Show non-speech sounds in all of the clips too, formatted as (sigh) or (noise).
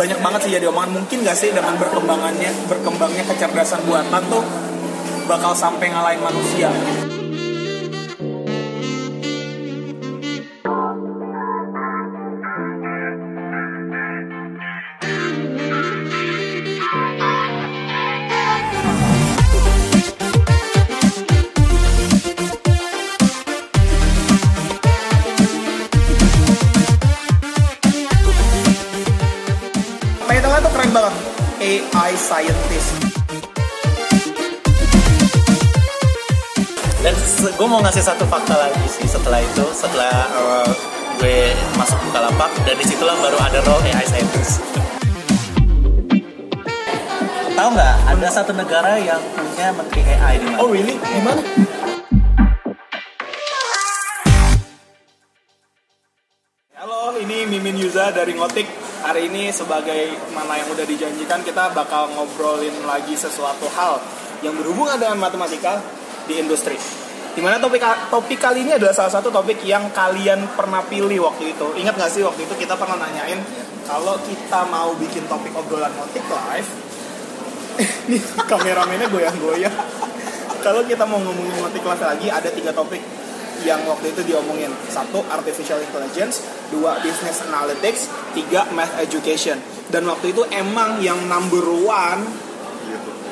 banyak banget sih jadi omongan. Mungkin gak sih dengan berkembangannya berkembangnya kecerdasan buatan tuh bakal sampai ngalahin manusia mau ngasih satu fakta lagi sih setelah itu, setelah uh, gue masuk Bukalapak dan di situlah baru ada role AI scientist. Tahu nggak? Ada satu negara yang punya menteri AI di mana? Oh really? Gimana? Halo, ini Mimin Yuza dari Ngotik. Hari ini sebagai mana yang udah dijanjikan kita bakal ngobrolin lagi sesuatu hal yang berhubungan dengan matematika di industri. Di mana topik topik kali ini adalah salah satu topik yang kalian pernah pilih waktu itu. Ingat gak sih waktu itu kita pernah nanyain kalau kita mau bikin topik obrolan ngotik live, ini kameramennya goyang-goyang. (laughs) kalau kita mau ngomongin ngotik live lagi, ada tiga topik yang waktu itu diomongin. Satu, artificial intelligence. Dua, business analytics. Tiga, math education. Dan waktu itu emang yang number one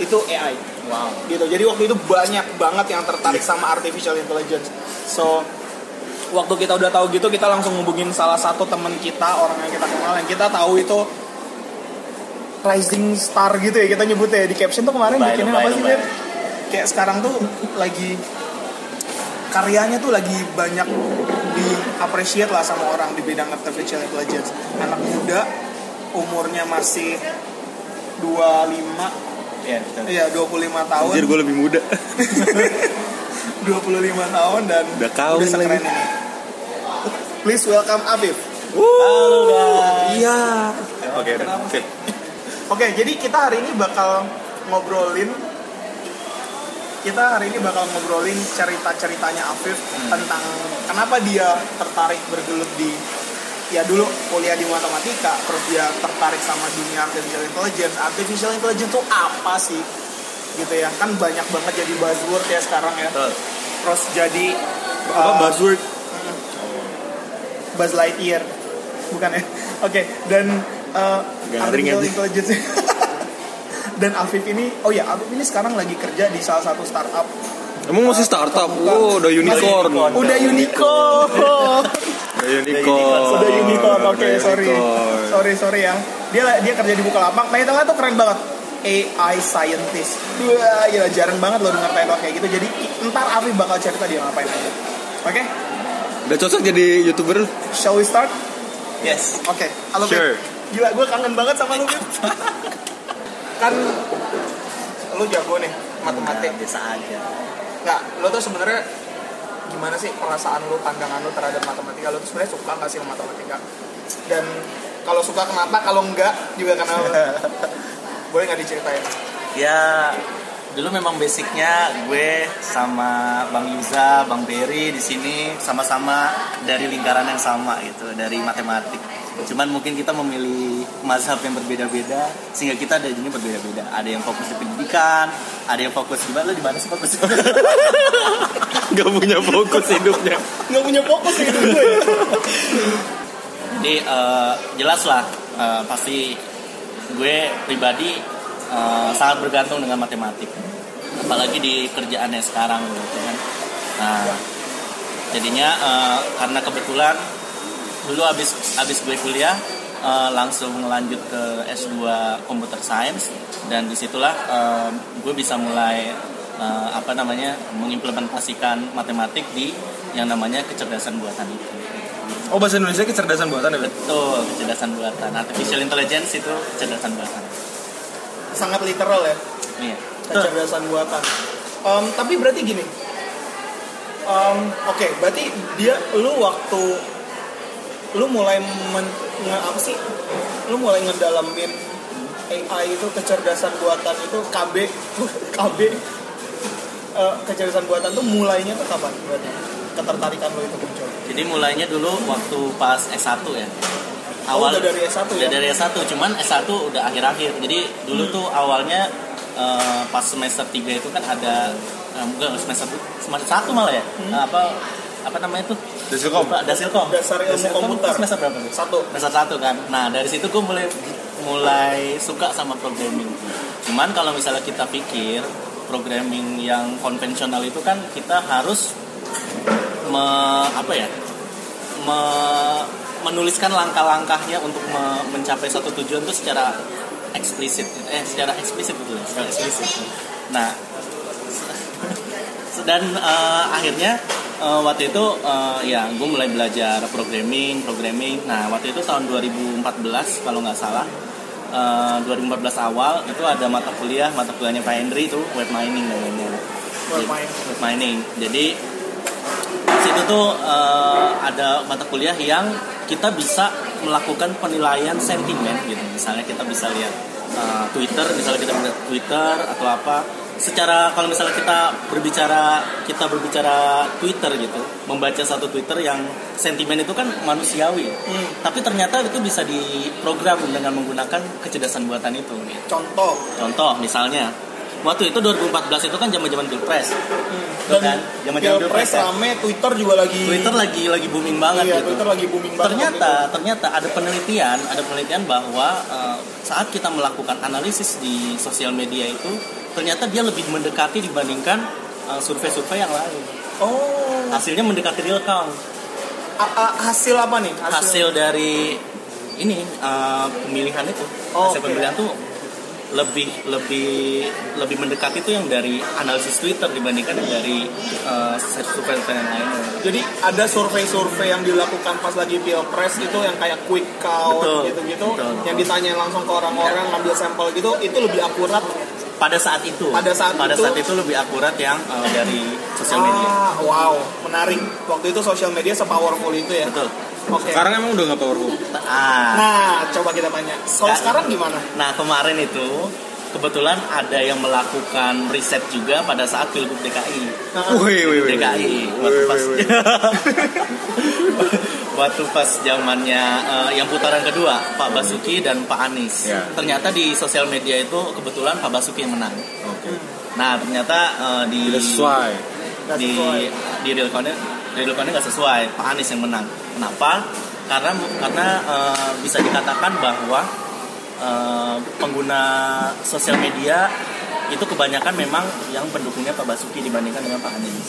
itu AI Wow. gitu. Jadi waktu itu banyak banget yang tertarik sama artificial intelligence. So waktu kita udah tahu gitu kita langsung ngubungin salah satu teman kita orang yang kita kenal yang kita tahu itu rising star gitu ya kita nyebutnya. Di caption tuh kemarin Lebay, bikinnya lebay, apa sih lebay. Kayak sekarang tuh lagi karyanya tuh lagi banyak di appreciate lah sama orang di bidang artificial intelligence. Anak muda umurnya masih 25 Iya, betul. Iya, 25 tahun. Anjir gue lebih muda (laughs) 25 tahun dan Udah kawin sekeren lagi. ini. Please welcome Afif. Halo guys. Iya. Oke Kenapa fit Oke, jadi kita hari ini bakal ngobrolin kita hari ini bakal ngobrolin cerita-ceritanya Afif tentang kenapa dia tertarik bergelut di ya dulu kuliah di matematika terus dia tertarik sama dunia artificial intelligence. Artificial intelligence itu apa sih? Gitu ya. Kan banyak banget jadi buzzword ya sekarang ya. Betul. terus jadi Apa uh, buzzword? Buzz Lightyear. Bukan ya? (laughs) Oke dan uh, artificial intelligence (laughs) dan Afif ini oh ya Afif ini sekarang lagi kerja di salah satu startup Emang masih startup? Oh udah unicorn. udah unicorn. Udah unicorn. Udah unicorn. Oke Udah sorry. unicorn. sorry sorry ya. Dia dia kerja di Bukalapak nah itu tuh keren banget. AI scientist. Wah gila. Jarang banget lo denger title kayak gitu. Jadi ntar Afif bakal cerita dia ngapain aja. Oke? Udah cocok jadi youtuber shall we start? Yes. Oke, halo Sure. Beb. Gila, gue kangen banget sama lu, (laughs) kan lu jago nih matematik. Nah, biasa aja. Nggak, lu tuh sebenarnya gimana sih perasaan lu, pandangan lu terhadap matematika? Lu tuh sebenarnya suka nggak sih matematika? Dan kalau suka kenapa? Kalau enggak juga kenapa? (laughs) Boleh nggak diceritain? Ya dulu memang basicnya gue sama Bang Yuza, Bang Berry di sini sama-sama dari lingkaran yang sama gitu, dari matematik. Cuman mungkin kita memilih mazhab yang berbeda-beda sehingga kita ada ini berbeda-beda. Ada yang fokus di pendidikan, ada yang fokus di mana? Lu di mana sih fokus? (laughs) Gak punya fokus hidupnya Nggak punya fokus hidup gue ya? (laughs) Jadi eh, jelas lah eh, pasti gue pribadi eh, sangat bergantung dengan matematik. Apalagi di kerjaannya sekarang gitu kan. Nah, jadinya eh, karena kebetulan dulu habis habis gue kuliah eh, langsung lanjut ke S2 Computer Science dan di situlah eh, gue bisa mulai eh, apa namanya mengimplementasikan matematik di yang namanya kecerdasan buatan itu. Oh bahasa Indonesia kecerdasan buatan ya? Betul, kecerdasan buatan. Artificial intelligence itu kecerdasan buatan. Sangat literal ya. Iya. kecerdasan buatan. Em, tapi berarti gini, Em, oke, berarti dia lu waktu lu mulai men, nge- apa sih? Lu mulai ngedalamin AI itu kecerdasan buatan itu KB (laughs) KB eh, kecerdasan buatan tuh mulainya tuh kapan berarti ketertarikan lu itu muncul? Jadi mulainya dulu waktu pas S1 ya. awal udah dari S1 udah ya? dari S1 cuman S1 udah akhir-akhir jadi dulu Hmm. tuh awalnya eh, pas semester 3 itu kan ada eh, enggak semester semester satu malah ya Hmm. Eh, apa apa namanya tuh Dasilkom. Lupa, Dasilkom Dasar ilmu Dasilkom komputer. semester berapa tuh Satu. semester satu kan nah dari situ gue mulai mulai suka sama programming. Cuman kalau misalnya kita pikir programming yang konvensional itu kan kita harus me, apa ya me- menuliskan langkah-langkahnya untuk me- mencapai satu tujuan itu secara eksplisit eh secara eksplisit betul ya, secara eksplisit. Nah (laughs) dan eh, akhirnya eh, waktu itu eh, ya gue mulai belajar programming programming. Nah waktu itu tahun 2014 kalau nggak salah. Eh, 2014 awal itu ada mata kuliah mata kuliahnya Pak Hendri itu web mining namanya. Web mining. web mining. Jadi di situ tuh eh, ada mata kuliah yang kita bisa melakukan penilaian sentimen gitu. Misalnya kita bisa lihat eh, Twitter misalnya kita lihat Twitter atau apa secara kalau misalnya kita berbicara kita berbicara Twitter gitu membaca satu Twitter yang sentimen itu kan manusiawi Hmm. tapi ternyata itu bisa diprogram dengan menggunakan kecerdasan buatan itu gitu. Contoh. contoh misalnya waktu itu 2014 itu kan zaman-zaman pilpres kan, Dan zaman-zaman Pilpres kan. rame, Twitter juga lagi Twitter lagi lagi booming banget iya, gitu. Twitter lagi booming banget. Ternyata ternyata ada penelitian, ada penelitian bahwa eh, saat kita melakukan analisis di sosial media itu ternyata dia lebih mendekati dibandingkan eh, survei-survei yang lain. Oh, Hasilnya mendekati real count. a- a- hasil apa nih? Hasil dari ini eh, pemilihan itu, Oh, hasil oke. pemilihan tuh lebih lebih lebih mendekati itu yang dari analisis Twitter dibandingkan yang dari eh, survei yang lainnya. Jadi ada survei-survei yang dilakukan pas lagi pilpres itu yang kayak quick count gitu-gitu, yang ditanya langsung ke orang-orang ngambil sampel gitu, itu lebih akurat. pada saat itu Pada saat itu- saat itu lebih akurat yang uh, dari sosial media Ah, wow, menarik. Waktu itu sosial media sepowerful itu ya. betul Oke. Sekarang emang udah nggak powerful. ah Nah, coba kita tanya. Kalau Sekarang- sekarang gimana? nah kemarin itu kebetulan ada yang melakukan riset juga pada saat pilgub DKI Nah, Wih, wih, wih. DKI waktu pas (laughs) waktu pas zamannya eh, yang putaran kedua Pak Basuki dan Pak Anies Ya. ternyata di sosial media itu kebetulan Pak Basuki yang menang Oke. nah ternyata eh, di. Nggak di di real count count nggak sesuai. Pak Anies yang menang. Kenapa? Karena karena eh, bisa dikatakan bahwa eh, pengguna sosial media itu kebanyakan memang yang pendukungnya Pak Basuki dibandingkan dengan Pak Anies.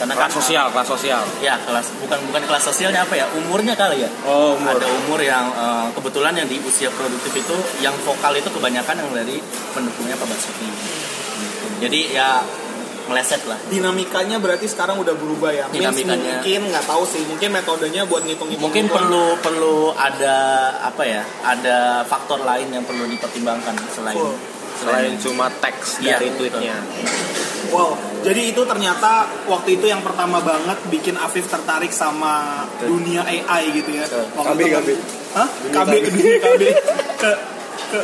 Karena kan Kelas sosial, kelas sosial. ya kelas bukan bukan kelas sosialnya apa ya? Umurnya kali ya? Oh, umur. ada umur yang eh, kebetulan yang di usia produktif itu yang vokal itu kebanyakan yang dari pendukungnya Pak Basuki. Gitu. jadi ya meleset lah dinamikanya berarti sekarang udah berubah ya. Means Dinamikanya. mungkin nggak tahu sih, mungkin metodenya buat ngitung-ngitung. mungkin doang. perlu perlu ada apa ya ada faktor lain yang perlu dipertimbangkan selain Full. Selain cuma teks Iya, dari betul. tweetnya. Wow, jadi itu ternyata waktu itu yang pertama banget bikin Afif tertarik sama dunia AI gitu ya. Betul. KB, itu KB. Hah? KB ke KB. ke ke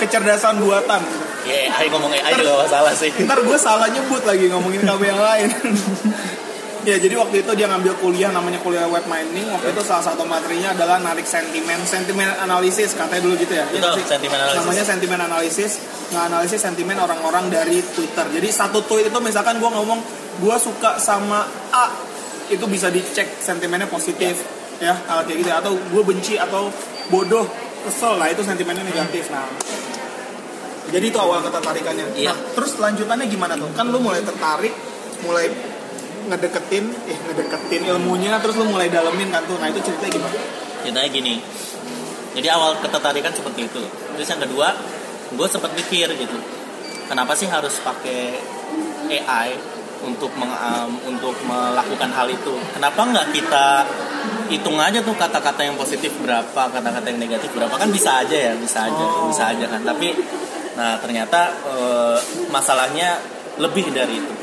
kecerdasan buatan gitu. Ya AI ngomong AI juga masalah sih Ntar gue salah nyebut lagi ngomongin KB yang lain. (laughs) ya jadi waktu itu dia ngambil kuliah namanya kuliah web mining. Waktu itu salah satu materinya adalah narik sentimen, sentimen analisis katanya dulu gitu ya. Iya Betul, sih? sentimen analisis. Namanya sentimen analisis, nganalisis sentimen orang-orang dari Twitter. Jadi satu tweet itu misalkan gue ngomong gue suka sama A, itu bisa dicek sentimennya positif ya, hal kayak gitu ya. atau gue benci atau bodoh, kesel, nah itu sentimennya negatif. Nah, jadi itu awal ketertarikannya. Iya. Nah, terus lanjutannya gimana tuh? Kan lu mulai tertarik, mulai ngedeketin, eh ngedeketin ilmunya, terus lu mulai dalemin kan tuh. Nah itu ceritanya gimana? ceritanya gini jadi awal ketertarikan seperti itu terus yang kedua gue sempat mikir gitu kenapa sih harus pakai AI untuk meng, um, untuk melakukan hal itu kenapa nggak kita hitung aja tuh kata-kata yang positif berapa kata-kata yang negatif berapa kan bisa aja ya bisa aja Oh. bisa aja kan tapi nah ternyata eh, masalahnya lebih dari itu.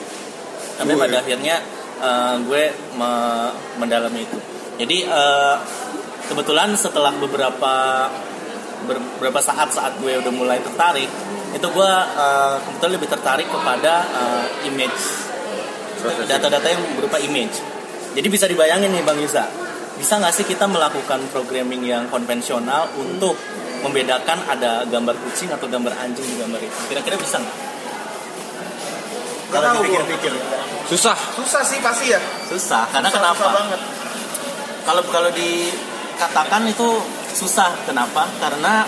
Sampai Gue. pada akhirnya eh, gue me- mendalami itu. Jadi eh, kebetulan setelah beberapa ber- beberapa saat saat gue udah mulai tertarik itu gue eh, kebetulan lebih tertarik kepada eh, image. Data-data yang berupa image. Jadi bisa dibayangin nih bang Yusa bisa nggak sih kita melakukan programming yang konvensional untuk membedakan ada gambar kucing atau gambar anjing di gambar itu. Kira-kira bisa nggak? Kalau dipikir-pikir. Susah. Susah sih pasti ya. susah karena Susah- kenapa? susah banget. kalau kalau dikatakan itu susah kenapa? Karena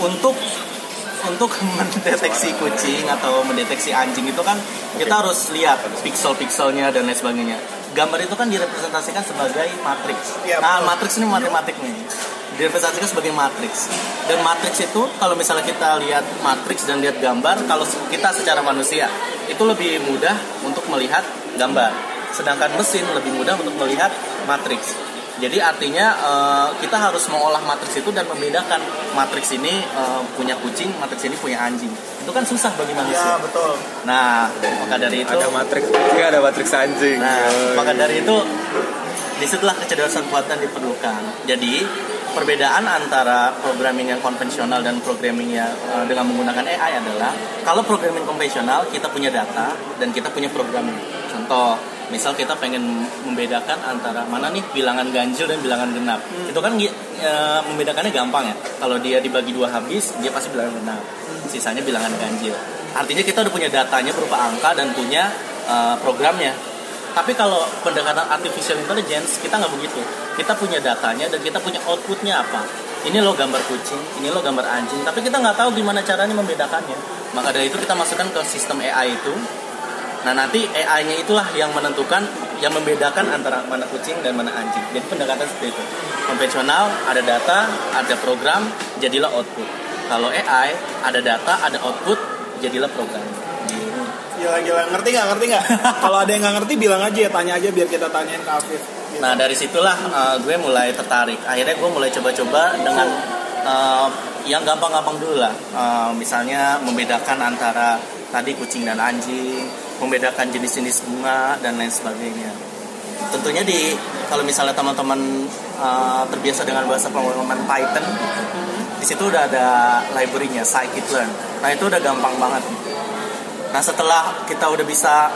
untuk untuk (laughs) mendeteksi kucing atau mendeteksi anjing itu kan kita harus lihat pixel-pixelnya dan lain sebagainya. Gambar itu kan direpresentasikan sebagai matriks Iya, nah matriks ini matematik nih direpresentasikan sebagai matriks. Dan matriks itu kalau misalnya kita lihat matriks dan lihat gambar kalau kita secara manusia itu lebih mudah untuk melihat gambar. Sedangkan mesin lebih mudah untuk melihat matriks. Jadi artinya eh, kita harus mengolah matriks itu dan membedakan matriks ini eh, punya kucing matriks ini punya anjing. Itu kan susah bagi Ya manusia betul. nah maka dari itu Ada matriks, ada matriks anjing. Nah, maka dari itu di situlah kecerdasan buatan diperlukan. Jadi perbedaan antara programming yang konvensional dan programming yang eh, dengan menggunakan AI adalah kalau programming konvensional kita punya data dan kita punya programming. Contoh, misal kita pengen membedakan antara mana nih bilangan ganjil dan bilangan genap. Itu kan eh, membedakannya gampang ya. Kalau dia dibagi dua habis, dia pasti bilangan genap. Sisanya bilangan ganjil. Artinya kita udah punya datanya berupa angka dan punya eh, programnya. Tapi kalau pendekatan artificial intelligence kita nggak begitu. Kita punya datanya dan kita punya outputnya apa. Ini lo gambar kucing, ini lo gambar anjing. Tapi kita nggak tahu gimana caranya membedakannya. Maka dari itu kita masukkan ke sistem AI itu. Nah nanti AI-nya itulah yang menentukan, yang membedakan antara mana kucing dan mana anjing. Jadi pendekatan seperti itu. Konvensional ada data, ada program, jadilah output. Kalau AI ada data, ada output, jadilah program. Gila gila ngerti nggak ngerti nggak? (laughs) Kalau ada yang nggak ngerti bilang aja ya tanya aja biar kita tanyain ke Afif. Gitu. Nah dari situlah uh, gue mulai tertarik. Akhirnya gue mulai coba-coba dengan uh, yang gampang-gampang dulu lah. Uh, misalnya membedakan antara tadi kucing dan anjing, membedakan jenis-jenis bunga dan lain sebagainya. Tentunya di kalau misalnya teman-teman uh, terbiasa dengan bahasa pemrograman Python, di situ udah ada library-nya scikit-learn. Nah itu udah gampang banget. Nah setelah kita udah bisa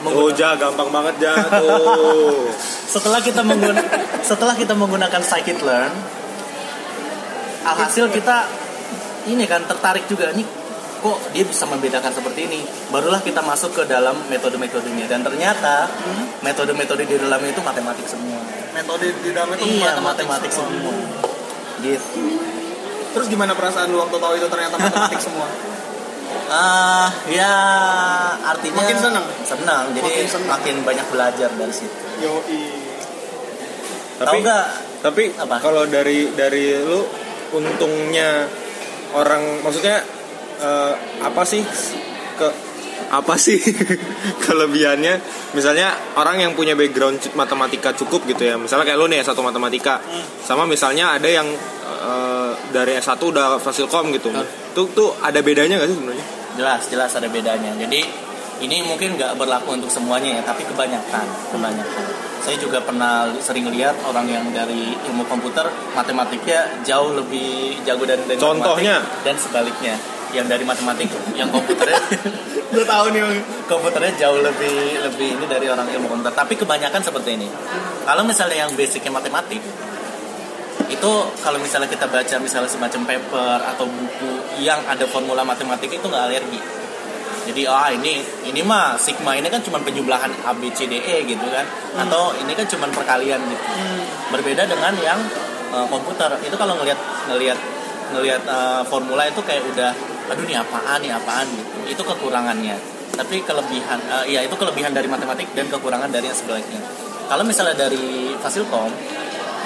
Oh, ja, gampang banget ja. Tuh. (laughs) setelah kita menggunakan setelah kita menggunakan scikit-learn alhasil kita ini kan tertarik juga nih kok dia bisa membedakan seperti ini? Barulah kita masuk ke dalam metode-metodenya. Dan ternyata metode-metode di dalamnya itu matematik semua. Metode di dalam itu iya matematik semua. Gitu. Terus gimana perasaan lu waktu tahu itu ternyata matematik semua? (laughs) ah ya artinya Makin senang? senang jadi Makin senang. makin banyak belajar dari situ. Yoi. tapi nggak? tapi Apa? kalau dari dari lu untungnya orang maksudnya eh, apa sih? Ke apa sih (laughs) kelebihannya? Misalnya orang yang punya background matematika cukup gitu ya. Misalnya kayak lu nih S1 matematika. Sama misalnya ada yang eh, dari S1 udah fasilkom gitu. Tuh tuh ada bedanya gak sih sebenarnya jelas jelas ada bedanya. Jadi ini mungkin nggak berlaku untuk semuanya ya tapi kebanyakan kebanyakan. Saya juga pernah sering lihat orang yang dari ilmu komputer matematiknya jauh lebih jago dari, dari Contohnya? dan sebaliknya. Yang dari matematik yang komputernya (laughs) Gue tahu nih komputernya jauh lebih lebih ini dari orang ilmu komputer. Tapi kebanyakan seperti ini. Kalau misalnya yang basicnya matematik itu kalau misalnya kita baca misalnya semacam paper atau buku yang ada formula matematik itu nggak alergi. Jadi ah ini ini mah sigma ini kan cuma penjumlahan a b c d e gitu kan. Atau ini kan cuma perkalian gitu. Berbeda dengan yang eh, komputer. Itu kalau ngelihat ngelihat ngelihat eh, formula itu kayak udah aduh ini apaan nih apaan gitu. Itu kekurangannya. Tapi kelebihan eh, ya itu kelebihan dari matematik dan kekurangan dari yang sebaliknya. Kalau misalnya dari Fasilkom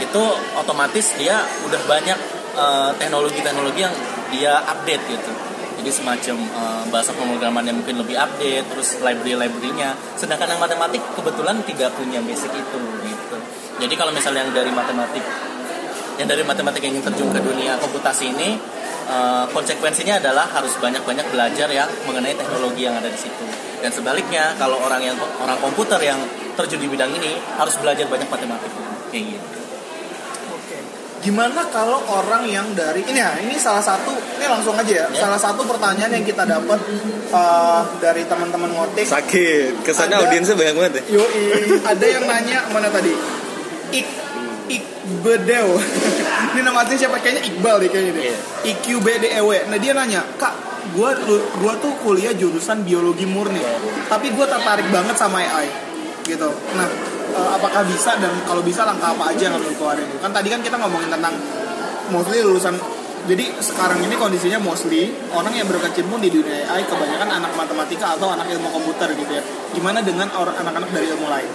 itu otomatis dia udah banyak eh, teknologi-teknologi yang dia update gitu. Jadi semacam eh, bahasa pemrograman yang mungkin lebih update terus library-library-nya. Sedangkan yang matematik kebetulan tidak punya basic itu gitu. Jadi kalau misalnya yang dari matematik yang dari matematik yang ingin terjun ke dunia komputasi ini eh, konsekuensinya adalah harus banyak-banyak belajar yang mengenai teknologi yang ada di situ. Dan sebaliknya kalau orang yang orang komputer yang terjun di bidang ini harus belajar banyak matematik. Kayak gitu. Gimana kalau orang yang dari ini ya, ini salah satu, ini langsung aja ya. Ya. Salah satu pertanyaan yang kita dapat eh, dari teman-teman ngotik. sakit kesannya Ada- audiensnya banyak banget ya Yoi, ada yang nanya mana tadi? Ik, Bedew. (laughs) ini nama aslinya siapa? Kayaknya Iqbal deh kayaknya deh. Iya. IQBDEW. Nah dia nanya, kak, gua gua tuh kuliah jurusan biologi murni, tapi gua tertarik banget sama AI, gitu. Nah, eh, apakah bisa dan kalau bisa langkah apa aja yang harus dikeluarin? Kan tadi kan kita ngomongin tentang mostly lulusan jadi sekarang ini kondisinya mostly orang yang berkecimpung di dunia AI kebanyakan anak matematika atau anak ilmu komputer gitu ya. Gimana dengan orang anak-anak dari ilmu lain?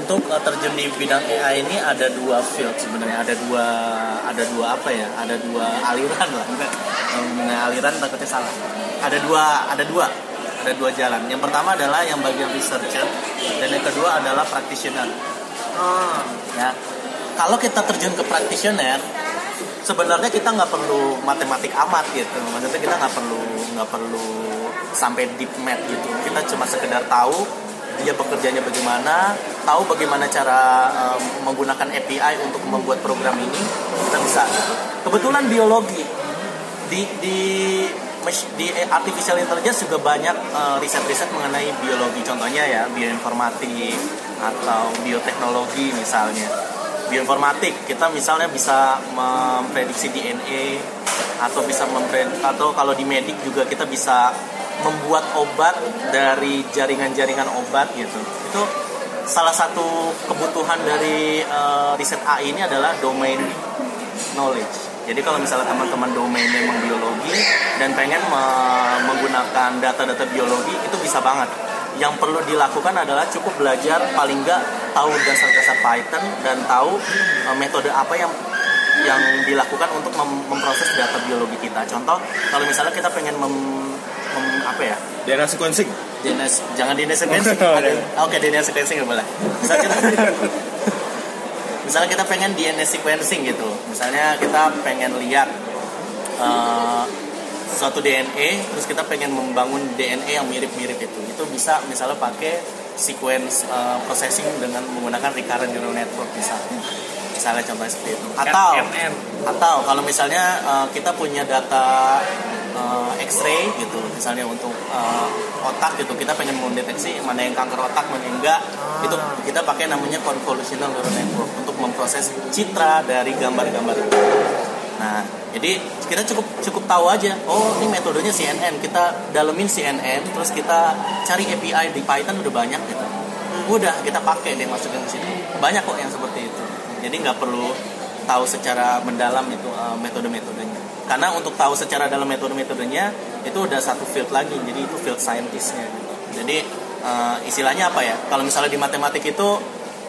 Untuk uh, terjun di bidang AI ini ada dua field sebenarnya, ada dua ada dua apa ya? Ada dua aliran lah. (laughs) Nah, aliran takutnya salah. Ada dua ada dua ada dua jalan. Yang pertama adalah yang bagian researcher dan yang kedua adalah practitioner. Ah, Ya, kalau kita terjun ke practitioner, sebenarnya kita nggak perlu matematik amat gitu. Maksudnya kita nggak perlu nggak perlu sampai deep math gitu. Kita cuma sekedar tahu dia bekerjanya bagaimana, tahu bagaimana cara em, menggunakan API untuk membuat program ini, kita bisa. gitu. Kebetulan biologi di di di artificial intelligence juga banyak eh, riset-riset mengenai biologi. Contohnya ya bioinformatik atau bioteknologi misalnya. Bioinformatik kita misalnya bisa memprediksi DNA atau bisa memprediksi atau kalau di medik juga kita bisa membuat obat dari jaringan-jaringan obat gitu. Itu salah satu kebutuhan dari eh, riset AI ini adalah domain knowledge. Jadi kalau misalnya teman-teman domainnya memang biologi dan pengen me- menggunakan data-data biologi itu bisa banget. Yang perlu dilakukan adalah cukup belajar paling nggak tahu dasar-dasar Python dan tahu eh, metode apa yang yang dilakukan untuk mem- memproses data biologi kita. Contoh kalau misalnya kita pengen mem- mem- apa ya DNA sequencing. DNS jangan DNS sequencing. (laughs) Oh, iya. Oke, DNS sequencing nggak boleh. Misalnya (laughs) kita, misalnya kita pengen DNS sequencing gitu. Misalnya kita pengen lihat eh, suatu DNA, terus kita pengen membangun DNA yang mirip-mirip itu. Itu bisa misalnya pakai sequence eh, processing dengan menggunakan recurrent neural network misalnya. Misalnya contohnya seperti itu. Atau RNN. atau kalau misalnya uh, kita punya data uh, X-ray gitu. Misalnya untuk uh, otak gitu kita pengen mendeteksi mana yang kanker otak mana yang enggak. Itu kita pakai namanya convolutional neural network untuk memproses citra dari gambar-gambar itu. Nah jadi kita cukup cukup tahu aja oh ini metodenya CNN kita dalemin CNN terus kita cari API di Python udah banyak gitu. Udah kita pakai deh masukin ke sini banyak kok yang seperti itu. Jadi nggak perlu tahu secara mendalam itu uh, metode-metodenya karena untuk tahu secara dalam metode-metodenya itu udah satu field lagi. Jadi itu field scientistnya. Jadi uh, istilahnya apa ya? Kalau misalnya di matematik itu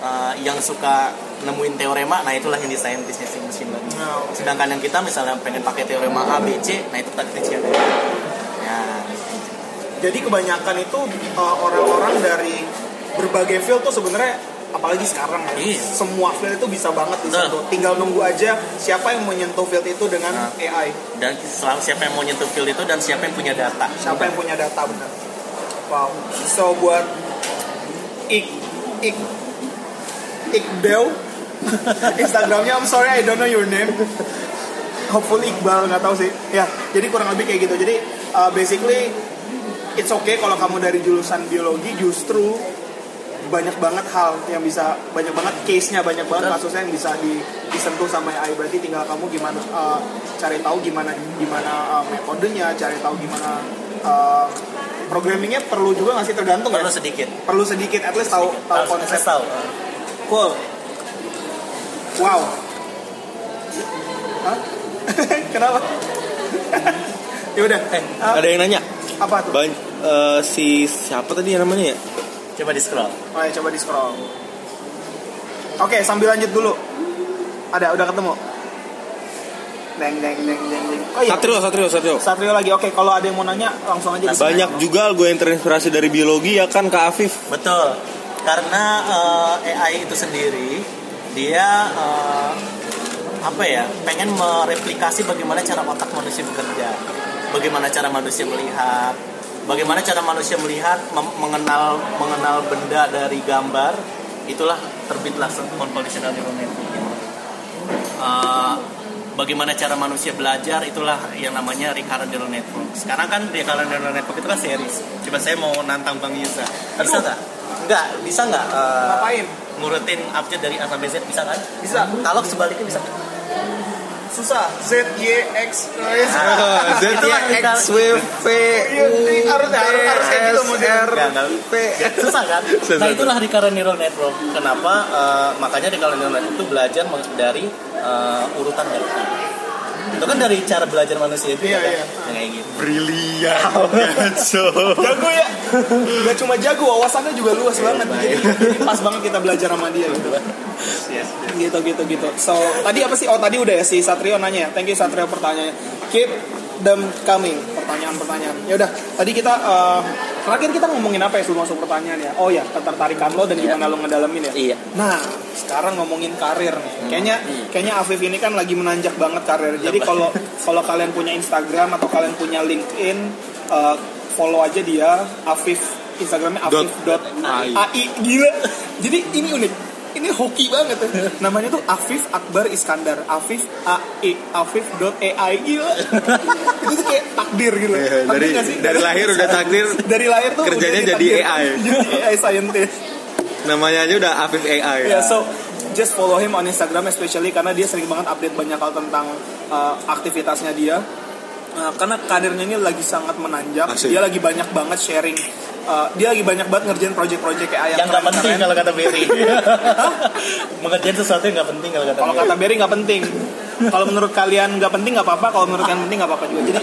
uh, yang suka nemuin teorema nah itulah yang di scientistnya si mesin learning. Nah, sedangkan yang kita misalnya pengen pakai teorema A B C nah itu taktiknya ya. Jadi kebanyakan itu uh, orang-orang dari berbagai field tuh sebenarnya apalagi sekarang ya. Iya. Semua field itu bisa banget disentuh. Tinggal nunggu aja siapa yang menyentuh field itu dengan Nah. AI. dan selalu siapa yang mau nyentuh field itu dan siapa yang punya data Siapa yang punya data benar. Wow. So buat Ik Ik Iqbal (laughs) Instagramnya I'm sorry I don't know your name Hopefully Iqbal nggak tahu sih ya jadi kurang lebih kayak gitu jadi uh, basically it's okay kalau kamu dari jurusan biologi justru banyak banget hal yang bisa banyak banget case-nya banyak banget kasusnya yang bisa di, disentuh sama AI berarti tinggal kamu gimana uh, cari tahu gimana gimana uh, metodenya cari tahu gimana uh, programmingnya perlu juga nggak sih? Tergantung perlu ya sedikit. Perlu sedikit at least tahu tahu konsep. tahu. Cool. Wow. Hah? (laughs) kenapa? (laughs) Ya udah. Eh, Ah, ada yang nanya. apa tuh? Ban- eh, si siapa tadi namanya ya? Coba di scroll Oh ya, coba di scroll. Oke, sambil lanjut dulu. Ada, udah ketemu. Deng, deng, deng, deng, deng. Oh iya. Satrio, Satrio, Satrio. Satrio lagi. Oke, kalau ada yang mau nanya langsung aja. di sini. Banyak juga gue yang terinspirasi dari biologi ya kan Kak Afif. Betul. Karena eh, AI itu sendiri dia eh, apa ya? Pengen mereplikasi bagaimana cara otak manusia bekerja. Bagaimana cara manusia melihat, bagaimana cara manusia melihat mem- mengenal mengenal benda dari gambar. Itulah terbitlah convolutional neural network. Eh, bagaimana cara manusia belajar itulah yang namanya recurrent neural network. Sekarang kan recurrent neural network itu kan series. Coba saya mau nantang Bang Yusa. Bisa nggak? Enggak, bisa nggak? eh, Ngapain? ngurutin update dari A sampai Z bisa kan? Bisa. Kalau sebaliknya bisa. Susah Z Y X. (laughs) Oh, Z Y X W V Iya, ini harus- harus- harus kayak gitu. R. P susah kan? Nah itulah recurrent neural network. Kenapa? eh, makanya recurrent neural network itu belajar dari eh, urutan dari itu kan dari cara belajar manusia itu Iya, kan? iya. Yang kayak gitu. brilian so jago ya. Gak cuma jago wawasannya juga luas banget. Jadi, jadi pas banget kita belajar sama dia gitu gitu gitu gitu. So tadi apa sih? Oh tadi udah ya si Satrio nanya. Ya thank you Satrio pertanyaannya keep them coming. Pertanyaan-pertanyaan. Ya udah tadi kita eh, terakhir kita ngomongin apa ya sebelum masuk pertanyaan ya? Oh ya ketertarikan lo dan gimana lo ngedalamin ya? Iya. nah sekarang ngomongin karir nih. Kayaknya kayaknya Afif ini kan lagi menanjak banget karir. Jadi kalau (laughs) kalau kalian punya Instagram atau kalian punya LinkedIn eh, follow aja dia Afif Instagramnya Dot. Afif dot AI. AI gila. Jadi ini unik ini hoki banget ya. namanya tuh Afif Akbar Iskandar Afif AI Afif dot AI gila itu tuh kayak takdir gitu Iya, Takdir dari- sih? dari lahir udah takdir, dari lahir tuh kerjanya jadi AI. jadi AI scientist namanya aja udah Afif AI Ya, so just follow him on Instagram especially karena dia sering banget update banyak hal tentang uh, aktivitasnya dia. Uh, karena karirnya ini lagi sangat menanjak. Asik. Dia lagi banyak banget sharing. uh, dia lagi banyak banget ngerjain project-project kayak Yang nggak penting kalau kata Berry. (laughs) Mengerjain sesuatu yang nggak penting kalau kata Kalau kata Berry nggak penting. Kalau menurut kalian nggak penting nggak apa-apa. Kalau menurut kalian penting nggak apa-apa juga. Jadi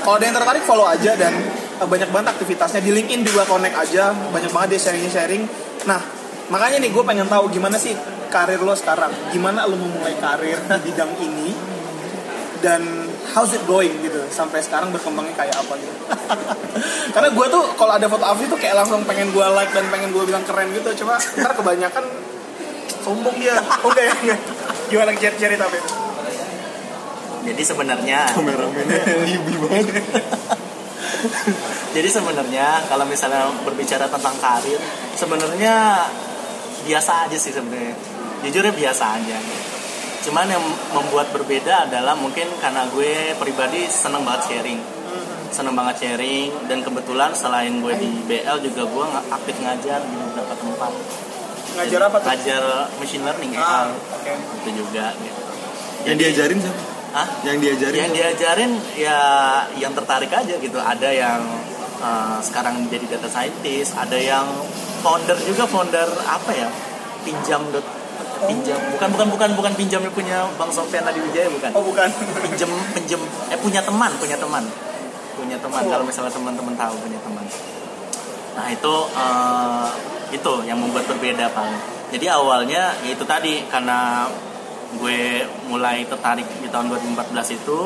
kalau ada yang tertarik follow aja dan uh, banyak banget aktivitasnya di LinkedIn juga connect aja. Banyak banget dia sharing sharing. Nah makanya nih gue pengen tahu gimana sih karir lo sekarang. Gimana lo memulai karir di bidang ini dan how's it going gitu sampai sekarang berkembangnya kayak apa gitu. (laughs) Karena gue tuh kalau ada foto Afi tuh kayak langsung pengen gue like dan pengen gue bilang keren gitu. Cuma ntar kebanyakan sombong dia. Oh (laughs) enggak ya. Gimana cari cerita Fit? Jadi sebenarnya kameramennya libi (laughs) banget Jadi sebenarnya kalau misalnya berbicara tentang karir, sebenarnya biasa aja sih sebenarnya. Jujurnya biasa aja. Cuman yang membuat berbeda adalah mungkin karena gue pribadi seneng banget sharing. Seneng banget sharing dan kebetulan selain gue di BL juga gue nggak aktif ngajar di beberapa tempat. Ngajar apa tuh? Ngajar machine learning Ah, AI. oke. Itu juga gitu. yang diajarin siapa Hah? yang diajarin yang diajarin ya yang tertarik aja gitu ada yang uh, sekarang jadi data scientist ada yang founder juga founder apa ya pinjam dot pinjam. Bukan bukan bukan bukan pinjam punya bang Sofian Adi Wijaya bukan? Oh bukan. pinjam pinjam eh punya teman punya teman. Punya teman kalau misalnya teman-teman tahu punya teman. Nah itu eh, itu yang membuat berbeda paling jadi awalnya ya itu tadi karena gue mulai tertarik di tahun 2014 itu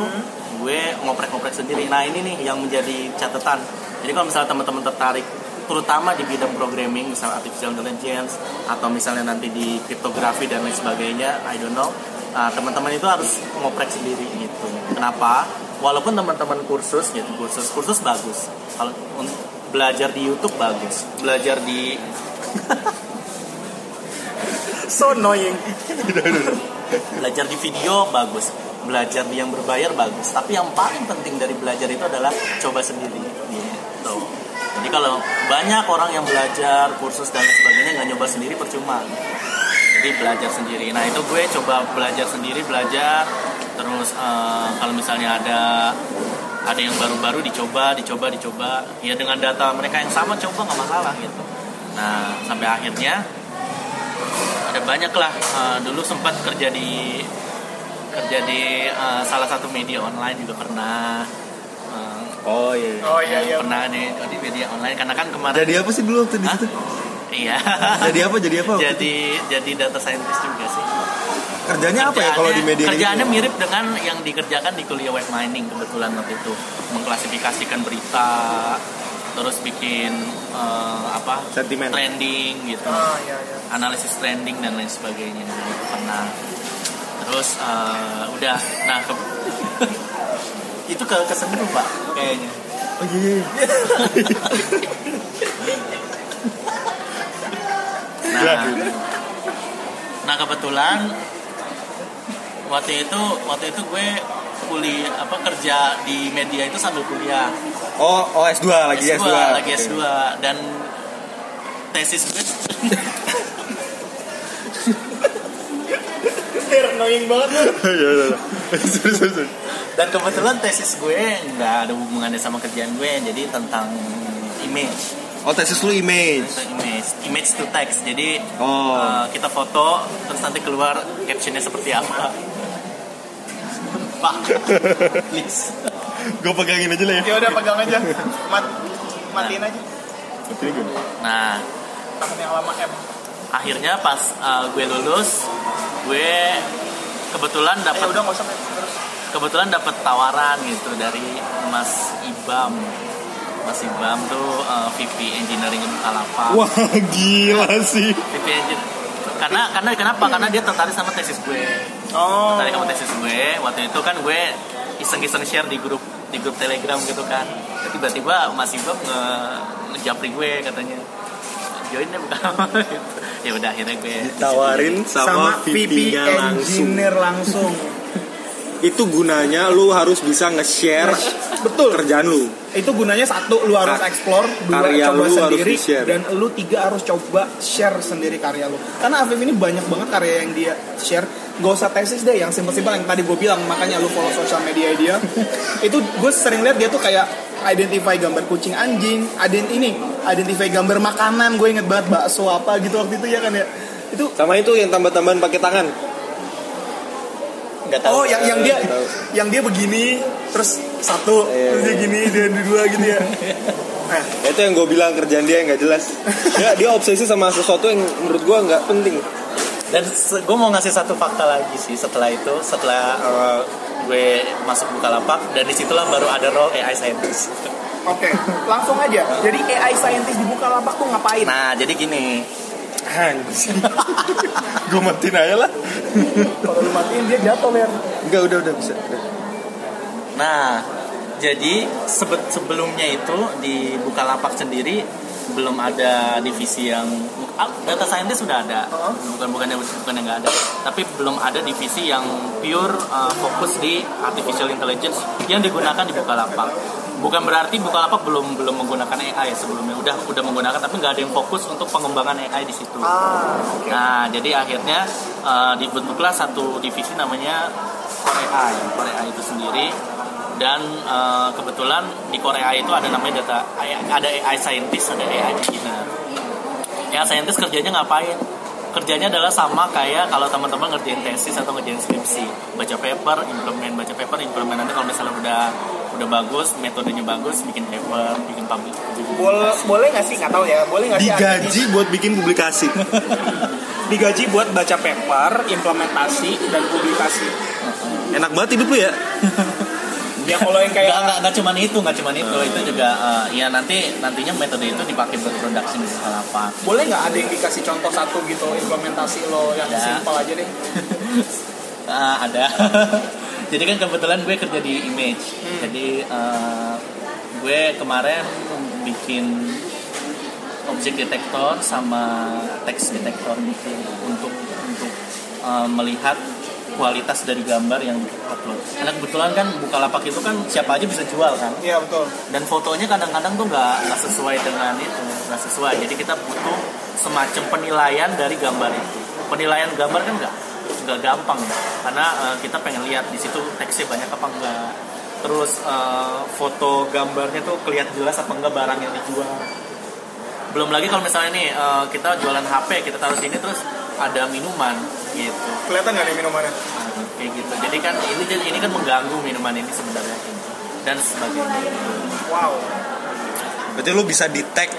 gue ngoprek-ngoprek sendiri. Nah ini nih yang menjadi catatan. Jadi kalau misalnya teman-teman tertarik terutama di bidang programming misalnya artificial intelligence atau misalnya nanti di kriptografi dan lain sebagainya I don't know Nah, teman-teman itu harus ngoprek sendiri gitu. Kenapa? Walaupun teman-teman kursus gitu, kursus kursus bagus. Kalau belajar di YouTube bagus, belajar di (laughs) So annoying. (laughs) belajar di video bagus, belajar di yang berbayar bagus. Tapi yang paling penting dari belajar itu adalah coba sendiri. Gitu. Jadi kalau banyak orang yang belajar kursus dan sebagainya nggak nyoba sendiri percuma. Jadi belajar sendiri. Nah itu gue coba belajar sendiri, belajar. Terus eh, kalau misalnya ada ada yang baru-baru dicoba, dicoba, dicoba. Ya dengan data mereka yang sama coba nggak masalah gitu. Nah sampai akhirnya ada banyak lah Eh, dulu sempat kerja di kerja di eh, salah satu media online juga pernah oh iya Oh iya iya. pernah di, di media online karena kan kemarin jadi apa sih dulu waktu di situ iya jadi apa jadi apa itu? jadi jadi data scientist juga sih kerjanya apa ya kalau di media kerjaannya gitu? mirip dengan yang dikerjakan di kuliah web mining kebetulan waktu itu mengklasifikasikan berita terus bikin eh, apa Sentimen. trending gitu Ah iya iya. analisis trending dan lain sebagainya itu pernah terus eh, udah nah ke- (laughs) itu ke kesentuh pak kayaknya. Oh iya iya (laughs) nah nah kebetulan waktu itu waktu itu gue kuliah apa kerja di media itu sambil kuliah. Oh oh S2 lagi S2, S2 lagi Oke. S2 dan tesis gue (laughs) annoying banget ya udah udah. Sorry, sorry, sorry. Dan kebetulan tesis gue nggak ada hubungannya sama kerjaan gue, jadi tentang image, oh tesis lu image tentang image, image to text. Jadi Oh. uh, kita foto, terus nanti keluar captionnya seperti apa. Pak, please. gue pegangin aja lah ya ya udah pegang aja Mat matiin aja ini gimana? Nah, tangan yang lama M akhirnya pas uh, gue lulus, gue kebetulan eh dapat udah nggak usah Met. terus kebetulan dapat tawaran gitu dari Mas Ibam. Mas Ibam tuh uh, VP Engineering Bukalapak. wah gila sih VP Engineering. Karena karena kenapa? Karena dia tertarik sama tesis gue. oh Tertarik sama tesis gue. Waktu itu kan gue iseng-iseng share di grup di grup Telegram gitu kan. Tiba-tiba Mas Ibam nge ngejapri gue katanya. Join deh bukan (laughs) gitu. Ya udah akhirnya gue tawarin sama, VP-nya langsung. engineer langsung itu gunanya lu harus bisa nge-share betul. kerjaan lu. Itu gunanya satu lu harus Kar- explore dua karya coba lu harus sendiri di-share. dan lu tiga harus coba share sendiri karya lu. Karena Afif ini banyak banget karya yang dia share. Gak usah tesis deh yang simpel-simpel yang tadi gue bilang makanya lu follow sosial media dia. (laughs) Itu gue sering lihat dia tuh kayak identify gambar kucing anjing adent ini identify gambar makanan gue inget banget bakso apa gitu waktu itu ya kan ya? Itu sama itu yang tambah-tambahan pakai tangan nggak tahu. oh yang yang dia yang dia begini terus satu Iya. terus dia gini dia dua gitu ya nah, (laughs) itu yang gue bilang kerjaan dia yang nggak jelas (laughs) dia, dia obsesi sama sesuatu yang menurut gue nggak penting Dan gue mau ngasih satu fakta lagi sih setelah itu, setelah uh, gue masuk Bukalapak dan di situlah baru ada role AI scientist. Oke, langsung aja. Jadi AI scientist di Bukalapak tuh ngapain? Nah, jadi gini, anjing. (laughs) Gue matiin aja lah. Kalau lu matiin dia jatuh Ler. enggak udah udah bisa. Nah, jadi sebe- sebelumnya itu di Bukalapak sendiri belum ada divisi yang ah, data scientist sudah ada, bukan bukan yang bukan yang nggak ada, tapi belum ada divisi yang pure uh, fokus di artificial intelligence yang digunakan di Bukalapak. Bukan berarti Bukalapak belum belum menggunakan AI sebelumnya, udah udah menggunakan tapi nggak ada yang fokus untuk pengembangan AI di situ. Ah, Nah, jadi akhirnya uh, dibentuklah satu divisi namanya Core AI. Core AI itu sendiri dan uh, kebetulan di Core AI itu ada namanya data ada AI scientist, ada AI engineer. AI scientist kerjanya ngapain? Kerjanya adalah sama kayak kalau teman-teman ngerjain tesis atau ngerjain skripsi, baca paper, implement, baca paper, implement nanti kalau misalnya udah udah bagus, metodenya bagus, bikin paper, bikin public. boleh boleh nggak sih? Nggak tahu ya. Boleh nggak sih? digaji buat bikin publikasi (laughs) digaji buat baca paper, implementasi dan publikasi. enak banget hidup lu ya (laughs) Ya kalau yang kayak nggak, nggak cuman itu, nggak cuman itu, itu juga eh, ya nanti nantinya metode itu dipakai buat production di Bukalapak. boleh nggak ada yang dikasih contoh satu gitu implementasi lo yang Ya. simpel aja deh. (laughs) Ah, ada. Jadi kan kebetulan gue kerja di image. Jadi eh, gue kemarin bikin objek detektor sama teks detektor gitu untuk untuk eh, melihat kualitas dari gambar yang upload. Karena kebetulan kan Bukalapak itu kan siapa aja bisa jual kan. Iya betul. dan fotonya kadang-kadang tuh nggak nggak sesuai dengan itu nggak sesuai jadi kita butuh semacam penilaian dari gambar itu penilaian gambar kan nggak nggak gampang ya. karena eh, kita pengen lihat di situ teksnya banyak apa enggak terus eh, foto gambarnya tuh kelihatan jelas apa enggak barang yang dijual belum lagi kalau misalnya nih eh, kita jualan HP kita taruh sini terus ada minuman gitu Kelihatan nggak nih minumannya? Nah, kayak gitu jadi kan ini ini kan mengganggu minuman ini sebenarnya dan sebagainya Wow. berarti lu bisa tag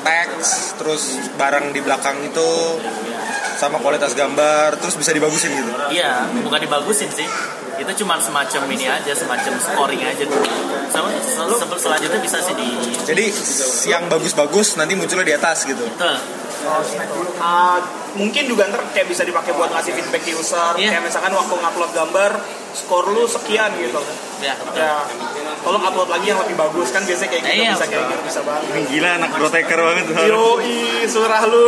teks terus barang di belakang itu sama kualitas gambar terus bisa dibagusin gitu Iya, bukan dibagusin sih. Itu cuma semacam ini aja, semacam scoring aja. Sama sel- sel- selanjutnya bisa sih di jadi yang bagus-bagus nanti munculnya di atas gitu Betul. Ah, mungkin juga ntar kayak bisa dipakai buat ngasih feedback ke user. Iya. Kayak misalkan waktu ngupload gambar, skor lu sekian gitu. Ya. Ya, tolong upload lagi yang lebih bagus kan biasanya kayak gitu Iya, bisa kayak gitu bisa banget. Ini gila anak broteker banget Yo surah lu.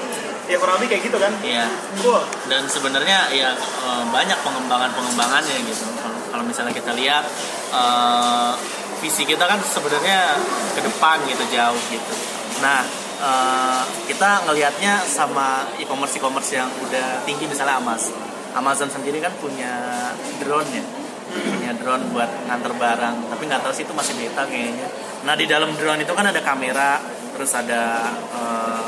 (laughs) ya kurang lebih kayak gitu kan. Iya. Cool. Dan sebenarnya ya eh, banyak pengembangan-pengembangannya gitu. Kalau kalau misalnya kita lihat eh, visi kita kan sebenarnya ke depan gitu jauh gitu. Nah, eh, kita ngelihatnya sama e-commerce e-commerce yang udah tinggi misalnya Amazon. Amazon sendiri kan punya drone ya? Punya drone buat nganter barang tapi nggak tahu sih itu masih beta kayaknya. Nah di dalam drone itu kan ada kamera terus ada eh,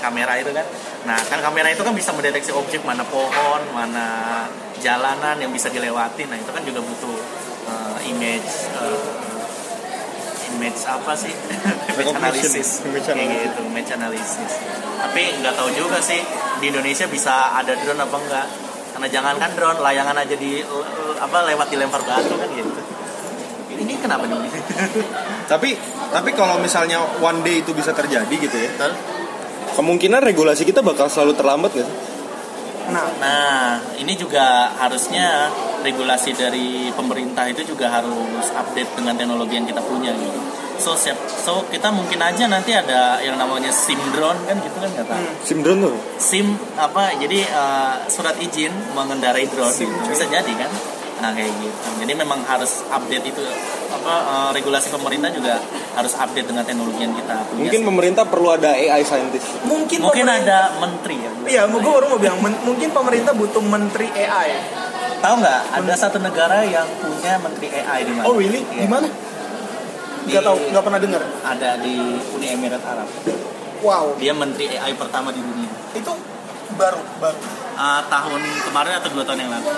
kamera itu kan. Nah kan kamera itu kan bisa mendeteksi objek mana pohon mana jalanan yang bisa dilewati nah itu kan juga butuh eh, image image apa sih (laughs) Recognition. analysis Image kayak analysis. gitu image analysis tapi nggak tahu juga sih di Indonesia bisa ada drone apa enggak karena jangankan drone layangan aja di apa lewat dilempar batu kan gitu ini kenapa nih (laughs) Tapi tapi kalau misalnya one day itu bisa terjadi gitu ya. Betul? Kemungkinan regulasi kita bakal selalu terlambat gak sih? Nah, Nah, ini juga harusnya regulasi dari pemerintah itu juga harus update dengan teknologi yang kita punya gitu. So, siap, so kita mungkin aja nanti ada yang namanya SIM drone kan gitu kan kata. Sim drone tuh. SIM apa? Jadi eh, surat izin mengendarai drone SIM, bisa jadi kan? Nah kayak gitu. Jadi memang harus update itu apa eh, regulasi pemerintah juga harus update dengan teknologi yang kita punya. Mungkin sih. pemerintah perlu ada AI scientist. mungkin mungkin pemerintah- ada menteri ya. Iya, gue baru mau bilang men- mungkin pemerintah butuh menteri AI. Tahu nggak? Ada satu negara yang punya menteri AI di mana? Oh really? Iya. Di mana? Di- Gak tau, gak pernah dengar. Ada di Uni Emirat Arab. Wow, Dia menteri AI pertama di dunia. itu baru baru. Ah, tahun kemarin atau dua tahun yang lalu.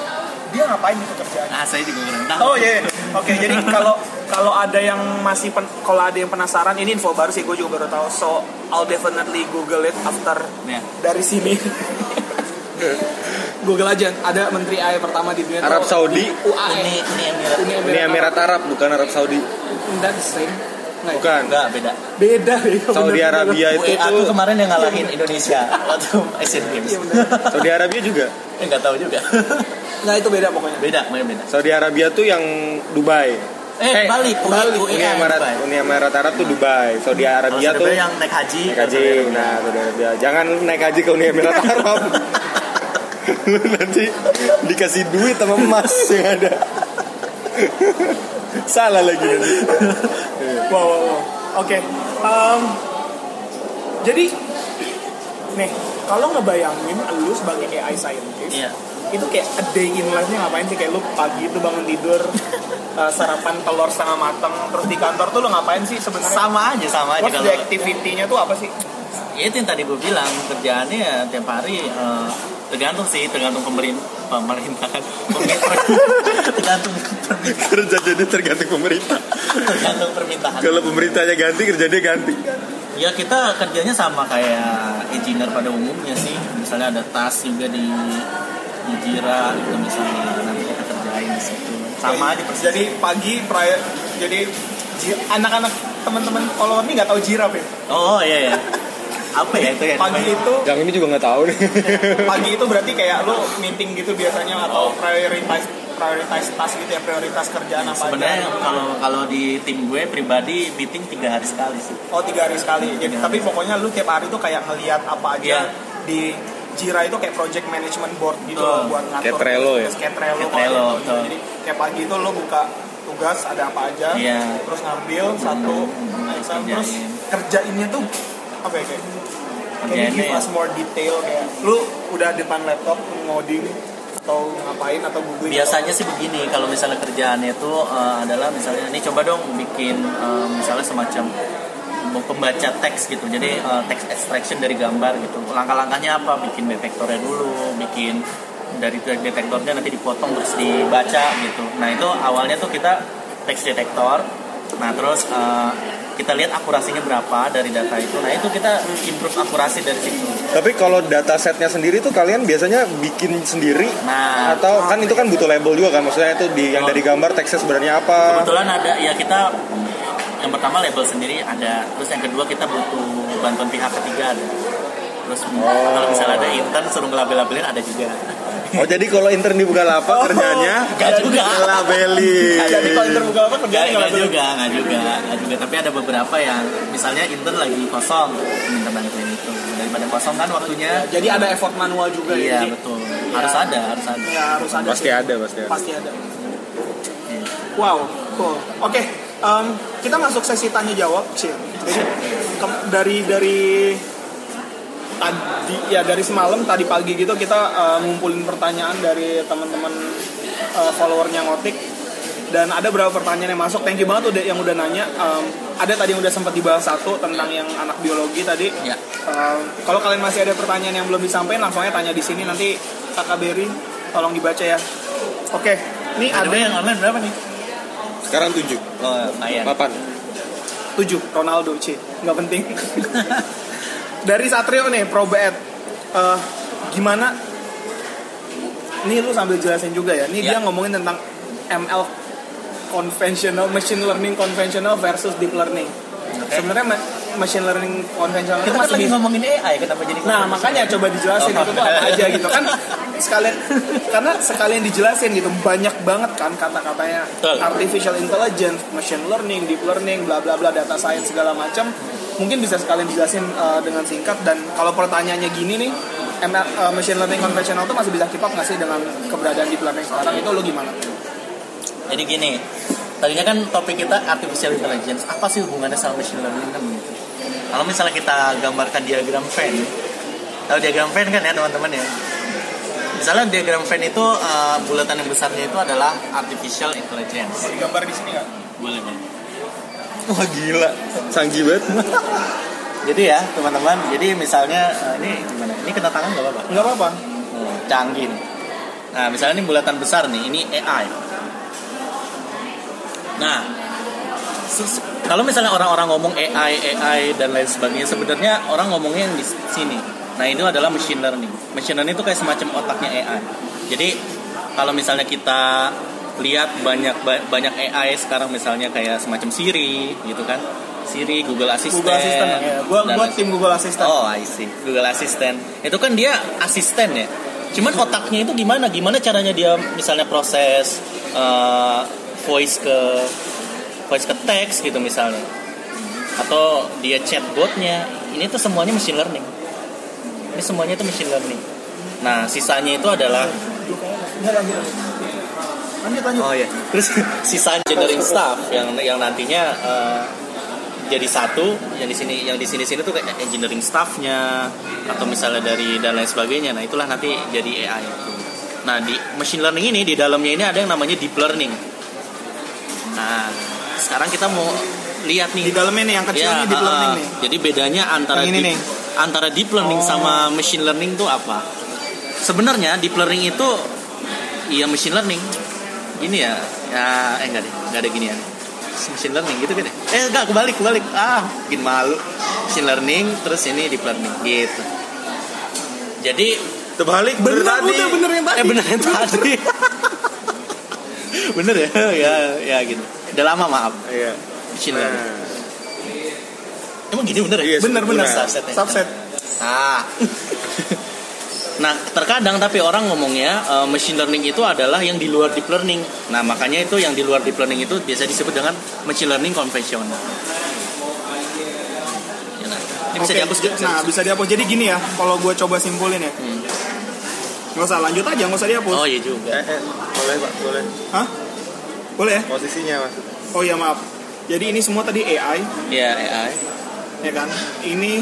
Dia ngapain itu kerjaan? Nah, saya juga kurang tahu. Oh iya, iya. oke. Jadi kalau kalau ada yang masih pen, kalau ada yang penasaran, ini info baru sih, gue juga baru tahu. So I'll definitely Google it after Ya. dari sini. (laughs) Google aja, ada menteri AI pertama di dunia. Arab tuh Saudi. UAE. Uni Uni Emirat. Uni Ini Emirat Arab bukan Arab Saudi. That's the same. Nggak ya? Bukan. Enggak, beda. Beda ya. Saudi bener, Arabia bener. itu UEA tuh kemarin yang ngalahin Indonesia waktu Asian Games. Iya. Saudi Arabia juga. Eh, nggak tahu juga. Nggak itu beda pokoknya. beda, beda, beda. Saudi Arabia tuh yang Dubai. Eh, balik, Bali. UE, Uni Emirat, Dubai. Uni Emirat Arab tuh Dubai. Saudi Arabia Saudi tuh Arabia yang naik haji, naik haji. Arabia. Nah, Saudi Arabia. Jangan naik haji ke Uni Emirat Arab. (laughs) Lu (laughs) nanti dikasih duit sama emas yang ada. Salah lagi nanti. Wow, wow, wow. Oke. em, jadi nih, kalau ngebayangin lu sebagai AI scientist, Iya. itu kayak a day in life-nya ngapain sih? Kayak lu pagi itu bangun tidur, (laughs) eh, sarapan telur setengah matang, terus di kantor tuh lu ngapain sih sebenarnya? Sama aja, sama aja kalau activity-nya tuh apa sih? Ya, itu yang tadi gue bilang kerjaannya ya tiap hari eh, tergantung sih tergantung pemerintah pemerintahan Pemerintah. (laughs) tergantung (laughs) Kerja jadi tergantung pemerintah. tergantung permintaan Kalau pemerintahnya ganti, kerjanya ganti. ya kita kerjanya sama kayak engineer pada umumnya sih misalnya ada tas juga di di Jira gitu misalnya nanti kita kerjain di situ sama aja persis Jadi pagi, pri- jadi anak-anak teman-teman follower ini nggak tahu jirap ya. oh iya ya apa ya itu ya Pagi namanya? itu Yang ini juga nggak tahu nih. (laughs) pagi itu berarti kayak lu meeting gitu biasanya atau Oh. prioritas prioritas tas gitu ya prioritas kerjaan apa sebenarnya aja kalau kalau di tim gue pribadi meeting tiga hari sekali sih oh tiga hari sekali jadi Tiga tapi hari. pokoknya lu tiap hari tuh kayak ngelihat apa aja Iya. di Jira itu kayak project management board gitu buat ngatur Kayak Trello ya? terus kayak Trello, Kayak Trello, gitu. betul. jadi kayak pagi itu lu buka tugas ada apa aja Iya. terus ngambil satu harus terus kerjain. kerjainnya tuh apa ya kayak Can you give us more detail kayak lu udah depan laptop ngoding atau ngapain atau googling biasanya sih begini kalau misalnya kerjaannya itu eh, adalah misalnya ini coba dong bikin eh, misalnya semacam pembaca teks gitu. Jadi eh, text extraction dari gambar gitu. Langkah-langkahnya apa? Bikin detektornya dulu bikin dari detektornya nanti dipotong terus dibaca gitu. Nah itu awalnya tuh kita text detektor nah terus eh, kita lihat akurasinya berapa dari data itu. Nah itu kita improve akurasi dari situ. Tapi kalau data setnya sendiri tuh kalian biasanya bikin sendiri? Nah. Atau kan itu kan butuh label juga kan? Maksudnya itu di yang dari gambar teksnya sebenarnya apa? Kebetulan ada ya kita yang pertama label sendiri ada. Terus yang kedua kita butuh bantuan pihak ketiga ada. Terus kalau misalnya ada intern suruh ngelabel-labelin ada juga oh (laughs) jadi kalau intern di Bukalapak kerjanya Nggak juga. labeli jadi kalau apa Nggak, kerjanya nggak nggak juga, nggak juga, nggak juga. Tapi ada beberapa yang, misalnya intern lagi kosong, minta bantuin itu. Daripada kosong kan waktunya. jadi ada effort manual juga ya Iya jadi, betul. Harus ada, harus ada. ya harus ada pasti sih. ada pasti ada pasti ada wow cool oke em, kita masuk sesi tanya jawab sih jadi dari dari tadi ya dari semalam tadi pagi gitu kita uh, ngumpulin pertanyaan dari teman-teman uh, followernya ngotik. Dan ada beberapa pertanyaan yang masuk. Thank you banget udah yang udah nanya. Um, ada tadi yang udah sempat dibahas satu tentang yang anak biologi tadi. Ya. Um, kalau kalian masih ada pertanyaan yang belum disampaikan langsung aja tanya di sini. Nanti kakak Berry tolong dibaca ya. Oke ini Ada ada yang online berapa nih? Sekarang tujuh, Oh, lumayan. delapan. 7 Ronaldo C nggak penting (laughs) dari Satrio nih Pro Bet Eh, gimana? Ini lu sambil jelasin juga ya. Ini Ya. dia ngomongin tentang ML conventional machine learning conventional versus deep learning. Oke. sebenarnya ma- machine learning konvensional Kita masih lagi ngomongin AI, kenapa jadi Nah makanya coba dijelasin Oh. itu tuh apa aja gitu. Kan (laughs) sekalian karena sekalian dijelasin gitu banyak banget kan kata-katanya. Artificial intelligence, machine learning, deep learning, bla bla bla, data science segala macam mungkin bisa sekalian dijelasin uh, dengan singkat dan kalau pertanyaannya gini nih ML, uh, machine learning konvensional tuh masih bisa keep up nggak sih dengan keberadaan deep learning sekarang itu lo gimana? Jadi gini, tadinya kan topik kita artificial intelligence. Apa sih hubungannya sama machine learning kan? Kalau misalnya kita gambarkan diagram Venn, tahu diagram Venn kan ya teman-teman ya? Misalnya diagram Venn itu uh, bulatan yang besarnya itu adalah artificial intelligence. Gambar di sini nggak? Boleh boleh. Wah gila, canggih banget. Jadi ya teman-teman, jadi misalnya uh, ini gimana? Ini kena tangan nggak apa-apa? Nggak apa-apa. Hmm, canggih nih. Nah, misalnya ini bulatan besar nih, ini AI. Nah, kalau misalnya orang-orang ngomong AI, AI dan lain sebagainya, sebenarnya orang ngomongnya yang di sini. Nah, itu adalah machine learning. Machine learning itu kayak semacam otaknya AI. Jadi, kalau misalnya kita lihat banyak ba- banyak AI sekarang misalnya kayak semacam Siri gitu kan. Siri, Google Assistant. Google Assistant ya. Gua gua tim Google Assistant. Oh, I see. Google Assistant. Itu kan dia asisten ya. Cuman otaknya itu gimana? Gimana caranya dia misalnya proses eh, voice ke voice ke teks gitu misalnya. Atau dia chatbotnya. Ini tuh semuanya machine learning. Ini semuanya itu machine learning. Nah, sisanya itu adalah lanjut. Lanjut. Oh ya. Terus (laughs) sisa engineering staff yang yang nantinya eh, jadi satu yang di sini yang di sini sini tuh kayak engineering staffnya atau misalnya dari dan lain sebagainya. Nah itulah nanti jadi AI. Nah di machine learning ini di dalamnya ini ada yang namanya deep learning. Nah sekarang kita mau lihat nih. Di dalamnya nih yang kecil Ya, nih deep learning ah. nih. Jadi bedanya antara Yang ini deep, nih. antara deep learning Oh. sama machine learning itu apa? Sebenarnya deep learning itu iya machine learning. Gini ya, ya eh enggak deh, enggak ada gini ya. Machine learning gitu kan ya? Eh enggak kebalik kebalik. Ah, bikin malu. Machine learning terus ini deep learning gitu. Jadi Terbalik Bener, bener tadi. udah bener yang tadi. eh bener yang tadi. (laughs) bener ya? ya ya gitu. Udah lama maaf. Iya. Machine learning. Nah, Emang gini bener ya? Iya, Bener bener. Benar. Subset? Subset. Ah. (laughs) nah, terkadang tapi orang ngomongnya eh, machine learning itu adalah yang di luar deep learning. Nah, makanya itu yang di luar deep learning itu biasa disebut dengan machine learning konvensional. Ya, nah, ini bisa dihapus? Bisa Nah, bisa dihapus. Jadi gini ya, kalau gue coba simpulin ya. Hmm. Nggak usah lanjut aja, nggak usah dihapus. Oh iya juga. Eh, eh, boleh pak, boleh. Hah? Boleh ya? Posisinya maksudnya. Oh iya maaf. Jadi ini semua tadi AI, Ya AI, ya kan? Ini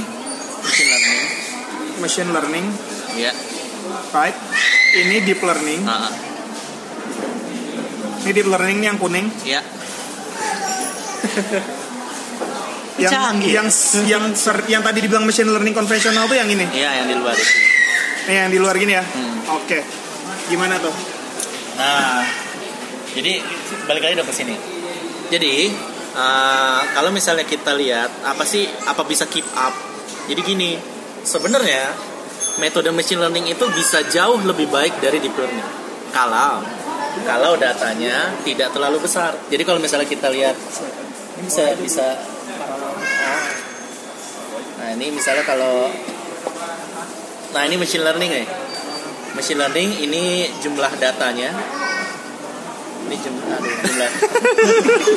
machine learning. machine learning, Ya. right? Ini deep learning. Ah, ah. Ini deep learning yang kuning. ya. (laughs) Yang Canggih. yang yang ser- yang tadi dibilang machine learning konvensional tuh yang ini. Iya, yang di luar itu. Nih yang di luar gini ya. Hmm. Oke. Gimana tuh? Nah, jadi balik lagi dong ke sini. Jadi uh, kalau misalnya kita lihat apa sih apa bisa keep up? Jadi gini, sebenarnya metode machine learning itu bisa jauh lebih baik dari deep learning. Kalau kalau datanya tidak terlalu besar. Jadi kalau misalnya kita lihat ini bisa bisa Nah, ini misalnya kalau Nah, ini machine learning nih. Machine learning ini jumlah datanya. Ini jumlah aduh, jumlah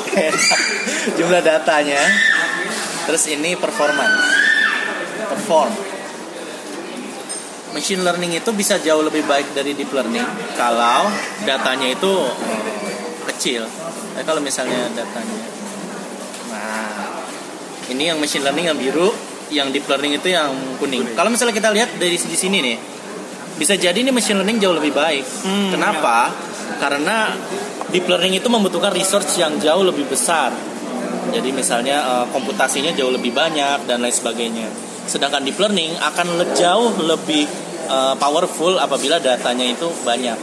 (laughs) jumlah datanya. Terus ini performance. Perform. Machine learning itu bisa jauh lebih baik dari deep learning kalau datanya itu eh, kecil. Tapi kalau misalnya datanya Nah, ini yang machine learning yang biru, yang deep learning itu yang kuning. Kalau misalnya kita lihat dari di sini nih, bisa jadi ini machine learning jauh lebih baik. Hmm, Kenapa? Karena deep learning itu membutuhkan research yang jauh lebih besar. Jadi misalnya eh, komputasinya jauh lebih banyak dan lain sebagainya. Sedangkan deep learning akan le- jauh lebih eh, powerful apabila datanya itu banyak.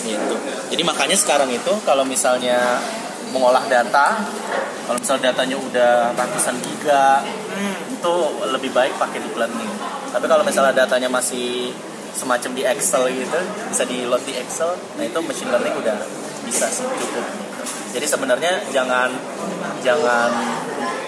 Gitu. Jadi makanya sekarang itu kalau misalnya mengolah data, kalau misalnya datanya udah ratusan giga, itu lebih baik pakai deep learning. Tapi kalau misalnya datanya masih semacam di Excel gitu, bisa di load di Excel, nah itu machine learning udah bisa sih cukup. Jadi sebenarnya jangan jangan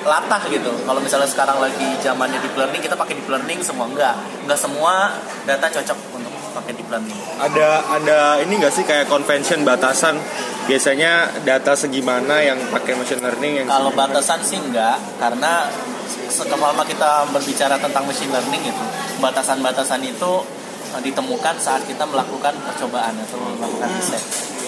latah gitu. Kalau misalnya sekarang lagi zamannya deep learning, kita pakai deep learning semua enggak. Enggak semua data cocok untuk pakai deep learning. Ada ada ini nggak sih kayak convention batasan biasanya data segimana yang pakai machine learning yang Kalau batasan sih enggak, karena selama kita berbicara tentang machine learning itu, batasan-batasan itu eh, ditemukan saat kita melakukan percobaan atau melakukan riset.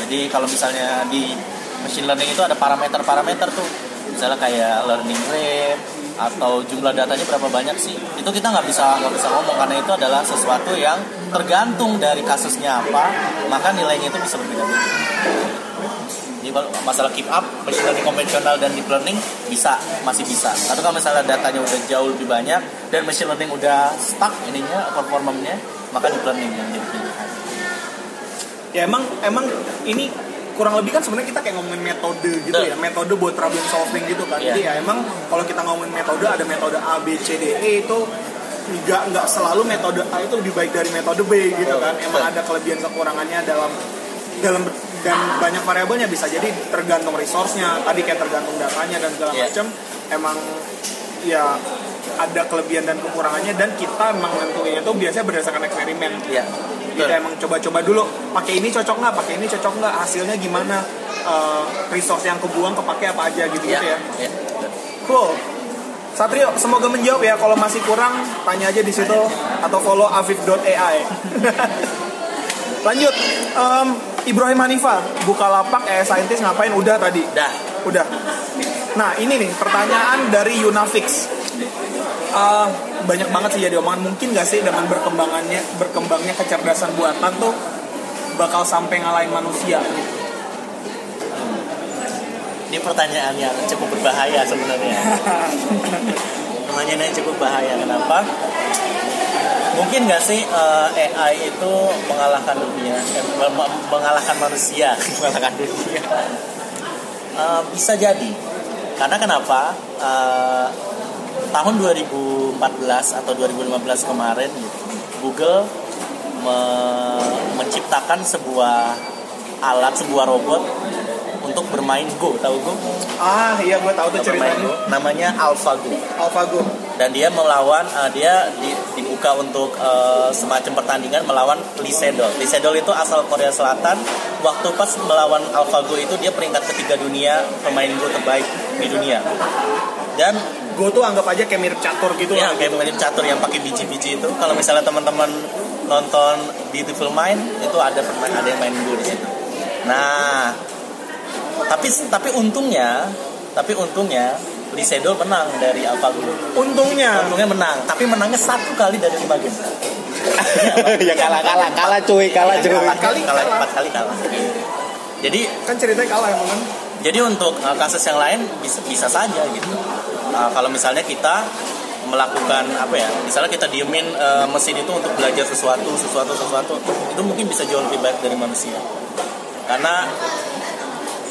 Jadi kalau misalnya di machine learning itu ada parameter-parameter tuh, misalnya kayak learning rate atau jumlah datanya berapa banyak sih, itu kita nggak bisa nggak bisa ngomong karena itu adalah sesuatu yang tergantung dari kasusnya apa, maka nilainya itu bisa berbeda-beda. Jadi masalah keep up, machine learning konvensional dan deep learning bisa, masih bisa. Tapi kalau misalnya datanya udah jauh lebih banyak dan machine learning udah stuck ininya performanya, maka deep learning yang jadi pilihan. ya emang emang ini kurang lebih kan sebenarnya kita kayak ngomongin metode gitu ya metode buat problem solving gitu kan. Iya. jadi ya emang kalau kita ngomongin metode ada metode A B C D E itu nggak nggak selalu metode A itu lebih baik dari metode B gitu kan. Emang ada kelebihan kekurangannya dalam dalam dan banyak variabelnya bisa jadi tergantung resource-nya. Tadi kayak tergantung datanya dan segala Iya. macam emang ya ada kelebihan dan kekurangannya dan kita emang nentuinnya itu biasanya berdasarkan eksperimen. Iya. Kita emang coba-coba dulu pakai ini cocok nggak pakai ini cocok nggak hasilnya gimana Eh, resource yang kebuang kepake apa aja gitu Iya. gitu ya Iya. cool Satrio semoga menjawab ya kalau masih kurang tanya aja di situ atau follow afif.ai (laughs) lanjut em, Ibrahim Hanifa buka lapak eh saintis ngapain udah tadi Dah. Udah. Nah ini nih pertanyaan dari Yunafix. Eh, banyak banget sih jadi omongan. Mungkin gak sih dengan berkembangannya berkembangnya kecerdasan buatan tuh bakal sampai ngalahin manusia? Ini pertanyaan yang cukup berbahaya sebenarnya. (laughs) Pertanyaan yang cukup bahaya. Kenapa? Mungkin nggak sih eh, AI itu mengalahkan dunia, eh, meng- mengalahkan manusia, (laughs) mengalahkan dunia? Eh, bisa jadi. Karena kenapa? Eh, tahun 2014 atau 2015 kemarin gitu, Google me- menciptakan sebuah alat, sebuah robot untuk bermain Go. Tahu Go? Ah iya gue tahu tuh ceritanya. Go. Namanya AlphaGo AlphaGo. dan dia melawan uh, dia di- dibuka untuk uh, semacam pertandingan melawan Lee Sedol. Lee Sedol itu asal Korea Selatan. Waktu pas melawan AlphaGo itu dia peringkat ketiga dunia pemain Go terbaik di dunia. Dan Go tuh anggap aja kayak mirip catur gitu ya lah. kayak mirip catur yang pakai biji-biji itu. Kalau misalnya teman-teman nonton Beautiful Mind itu ada pemain ada yang main Go di situ. Nah, tapi tapi untungnya tapi untungnya Lee Sedol menang dari AlphaGo. Untungnya. Untungnya menang, tapi menangnya satu kali dari lima game. (laughs) ya kalah kalah kalah cuy kalah cuy. Kalah, kali kalah, kalah. empat kali kalah. Jadi Kan ceritanya kalah emang kan. jadi untuk uh, kasus yang lain bisa bisa saja gitu. Uh, kalau misalnya kita melakukan apa ya, misalnya kita diemin uh, mesin itu untuk belajar sesuatu, sesuatu, sesuatu, itu mungkin bisa jauh lebih baik dari manusia. Karena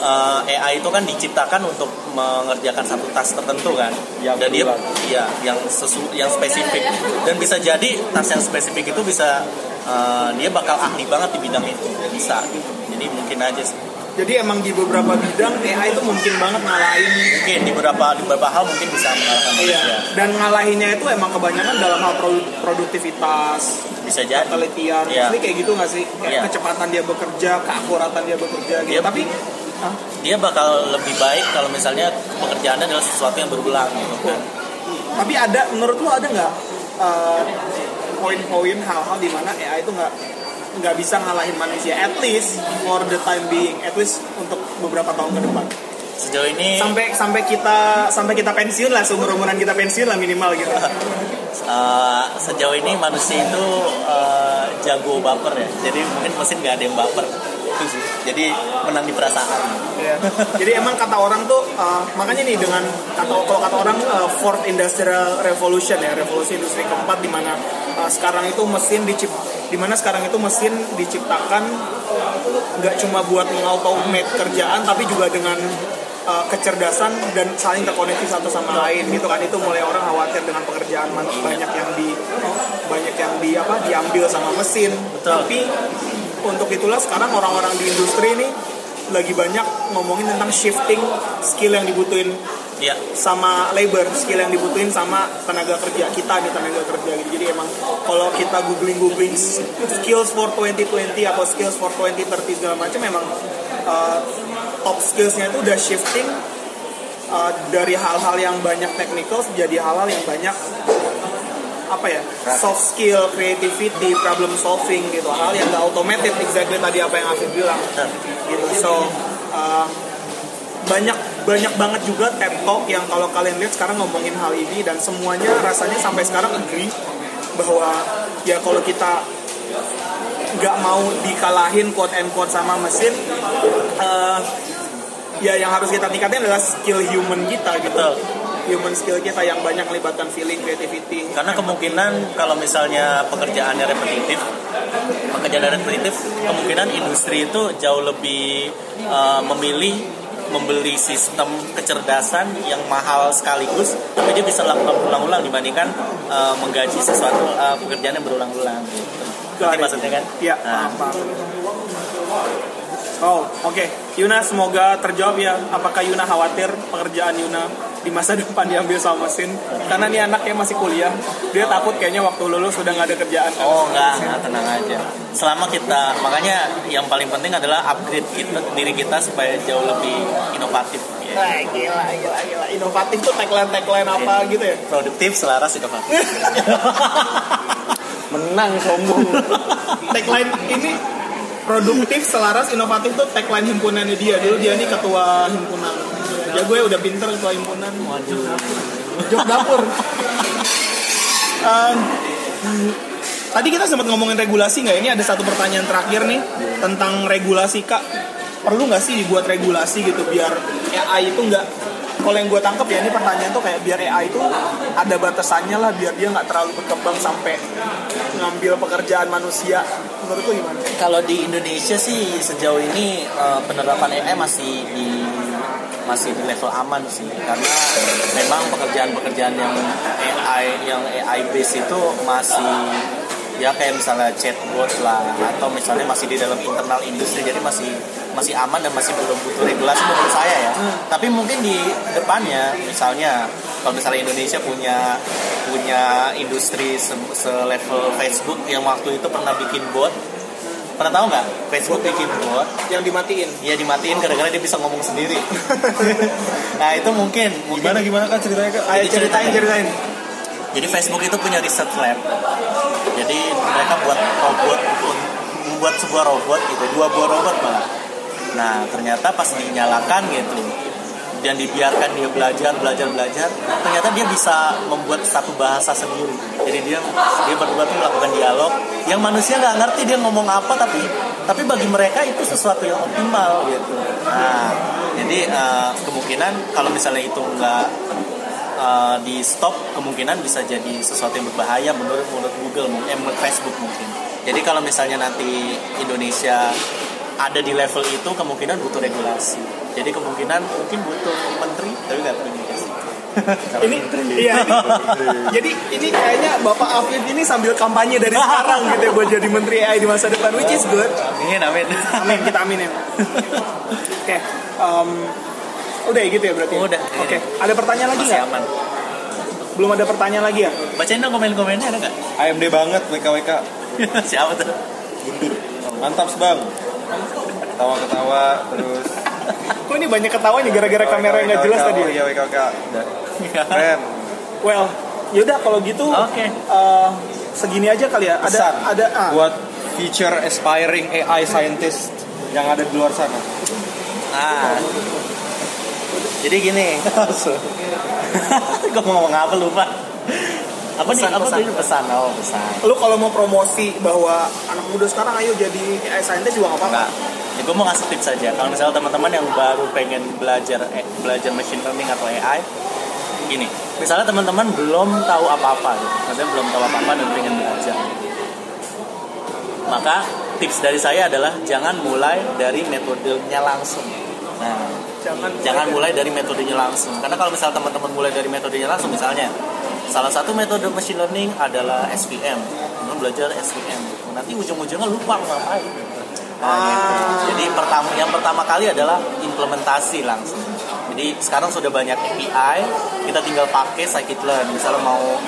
uh, AI itu kan diciptakan untuk mengerjakan satu task tertentu kan, Yang dan dia iya yang sesu, yang spesifik dan bisa jadi task yang spesifik itu bisa uh, dia bakal ahli banget di bidang itu bisa gitu. Jadi mungkin aja sih. Jadi emang di beberapa bidang AI itu mungkin banget ngalahin mungkin di beberapa di beberapa hal mungkin bisa mengalahkan Iya. Dan ngalahinnya itu emang kebanyakan dalam hal produ- produktivitas, bisa jadi penelitian. Iya. Ini kayak gitu nggak sih? Kayak Iya. kecepatan dia bekerja, keakuratan dia bekerja gitu. Dia- Tapi dia bakal lebih baik kalau misalnya pekerjaannya adalah sesuatu yang berulang gitu kan tapi ada menurut lu ada nggak eh, poin-poin hal-hal di mana AI itu nggak nggak bisa ngalahin manusia at least for the time being at least untuk beberapa tahun ke depan. Sejauh ini sampai sampai kita sampai kita pensiun lah seumur umuran kita pensiun lah minimal gitu. (laughs) Eh, sejauh ini manusia itu eh, jago baper ya. Jadi mungkin mesin nggak ada yang baper itu sih jadi menang di perasaan Iya. Jadi emang kata orang tuh uh, makanya nih dengan kata kalau kata orang uh, fourth industrial revolution ya revolusi industri keempat di mana uh, sekarang itu mesin dicip di mana sekarang itu mesin diciptakan nggak cuma buat mengautomate kerjaan tapi juga dengan uh, kecerdasan dan saling terkoneksi satu sama lain gitu kan itu mulai orang khawatir dengan pekerjaan banyak yang di banyak yang di apa diambil sama mesin Betul. tapi untuk itulah sekarang orang-orang di industri ini lagi banyak ngomongin tentang shifting skill yang dibutuhin Iya. sama labor skill yang dibutuhin sama tenaga kerja kita nih tenaga kerja gitu. Jadi emang kalau kita googling googling skills for 2020 atau skills for 2030 segala macam memang uh, top skillsnya itu udah shifting uh, dari hal-hal yang banyak technical jadi hal-hal yang banyak apa ya soft skill, creativity, problem solving gitu. Hal yang gak automated exactly tadi apa yang Afif bilang. Gitu. So uh, banyak banyak banget juga TED Talk yang kalau kalian lihat sekarang ngomongin hal ini dan semuanya rasanya sampai sekarang agree bahwa ya kalau kita nggak mau dikalahin quote and quote sama mesin uh, ya yang harus kita tingkatin adalah skill human kita gitu. Human skill kita yang banyak melibatkan feeling creativity karena kemungkinan kalau misalnya pekerjaannya repetitif pekerjaan repetitif kemungkinan industri itu jauh lebih eh, memilih membeli sistem kecerdasan yang mahal sekaligus tapi dia bisa lakukan ulang-ulang dibandingkan eh, menggaji sesuatu eh, pekerjaan yang berulang-ulang gitu. Maksudnya kan? Iya, Nah, paham. Oh, oke. Yuna semoga terjawab ya. Apakah Yuna khawatir pekerjaan Yuna di masa (laughs) depan diambil sama mesin? Karena nih anaknya masih kuliah. Dia takut kayaknya waktu lulus sudah nggak ada kerjaan. Oh enggak, enggak tenang aja. Selama kita, makanya yang paling penting adalah upgrade kita, diri kita supaya jauh lebih inovatif. ya. Wah, gila, gila, gila. Inovatif tuh tagline-tagline apa gitu ya? Produktif, selaras, inovatif. (laughs) Menang sombong. (laughs) tagline ini produktif, selaras, inovatif tuh tagline himpunannya dia. Dulu dia nih ketua himpunan. Ya gue udah pinter ketua himpunan. Waduh. Jok dapur. Um, tadi kita sempat ngomongin regulasi nggak? Ini ada satu pertanyaan terakhir nih tentang regulasi kak. Perlu nggak sih dibuat regulasi gitu biar AI itu nggak kalau yang gue tangkep ya ini pertanyaan tuh kayak biar AI itu ada batasannya lah biar dia nggak terlalu berkembang sampai ngambil pekerjaan manusia menurut lu gimana? Kalau di Indonesia sih sejauh ini eh, penerapan AI masih di masih di level aman sih karena memang pekerjaan-pekerjaan yang AI yang AI base itu masih ya kayak misalnya chatbot lah atau misalnya masih di dalam internal industri jadi masih masih aman dan masih belum butuh regulasi menurut saya ya tapi mungkin di depannya misalnya kalau misalnya Indonesia punya punya industri se- selevel Facebook yang waktu itu pernah bikin bot pernah tahu nggak Facebook bikin bot Yang dimatiin. ya dimatiin gara-gara dia bisa ngomong sendiri (laughs) nah itu mungkin mungkin Gimana gimana kan ceritanya? Ayo ceritain ceritain. jadi Facebook itu punya research lab. Jadi mereka buat robot, membuat sebuah robot gitu, dua buah robot malah. Nah ternyata pas dinyalakan gitu dan dibiarkan dia belajar belajar belajar ternyata dia bisa membuat satu bahasa sendiri jadi dia dia berdua tuh melakukan dialog yang manusia nggak ngerti dia ngomong apa tapi tapi bagi mereka itu sesuatu yang optimal gitu nah jadi eh, kemungkinan kalau misalnya itu nggak uh, di stop kemungkinan bisa jadi sesuatu yang berbahaya menurut menurut Google eh, menurut Facebook mungkin. Jadi kalau misalnya nanti Indonesia ada di level itu kemungkinan butuh regulasi. Jadi kemungkinan mungkin butuh menteri tapi nggak punya regulasi. ini iya ini, jadi ini kayaknya Bapak Afif ini sambil kampanye dari sekarang gitu ya buat jadi menteri AI di masa depan which is good Amin amin. amin kita amin ya oke em, udah ya gitu ya berarti Udah. oke ada pertanyaan lagi nggak aman. belum ada pertanyaan lagi ya Bacain dong komen-komennya ada nggak? AMD banget WKWK. (laughs) Siapa tuh? Guntur. Mantap bang. Ketawa-ketawa terus. kok ini banyak ketawanya gara-gara kamera yang nggak jelas WKWK, tadi Oh ya? iya WKWK. Udah. Keren. well yaudah kalau gitu Oke. eh, segini aja kali ya ada ada ah, buat future aspiring AI scientist yang ada di luar sana. Ah, Jadi gini. (laughs) Gue mau ngomong apa lupa. Apa nih? Pesan, Apa pesan. tadi pesan? Oh, pesan. Lu kalau mau promosi bahwa anak muda sekarang ayo jadi AI scientist juga apa-apa. Enggak. Ya, gue mau ngasih tips aja. Kalau misalnya teman-teman yang baru pengen belajar eh, belajar machine learning atau AI, gini. Misalnya teman-teman belum tahu apa-apa, gitu. maksudnya belum tahu apa-apa dan pengen belajar. Maka tips dari saya adalah jangan mulai dari metodenya langsung. Nah, Jangan jangan mulai dari metodenya langsung. Karena kalau misalnya teman-teman mulai dari metodenya langsung, misalnya salah satu metode machine learning adalah SVM. Teman belajar SVM. Nanti ujung-ujungnya lupa ngapain. Nah, gitu. Jadi pertama yang pertama kali adalah implementasi langsung. Jadi sekarang sudah banyak API, kita tinggal pakai scikit-learn. Misalnya mau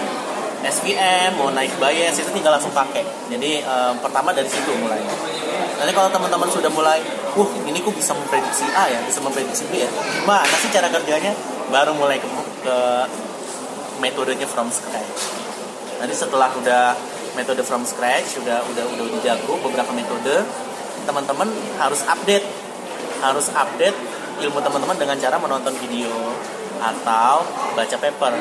SVM, mau naik bias itu tinggal langsung pakai. Jadi eh, pertama dari situ mulai. Nanti kalau teman-teman sudah mulai, uh ini kok bisa memprediksi A ya, bisa memprediksi B ya. Gimana sih cara kerjanya? Baru mulai ke, ke metodenya from scratch. Nanti setelah udah metode from scratch, udah udah udah udah jago beberapa metode, teman-teman harus update, harus update ilmu teman-teman dengan cara menonton video atau baca paper.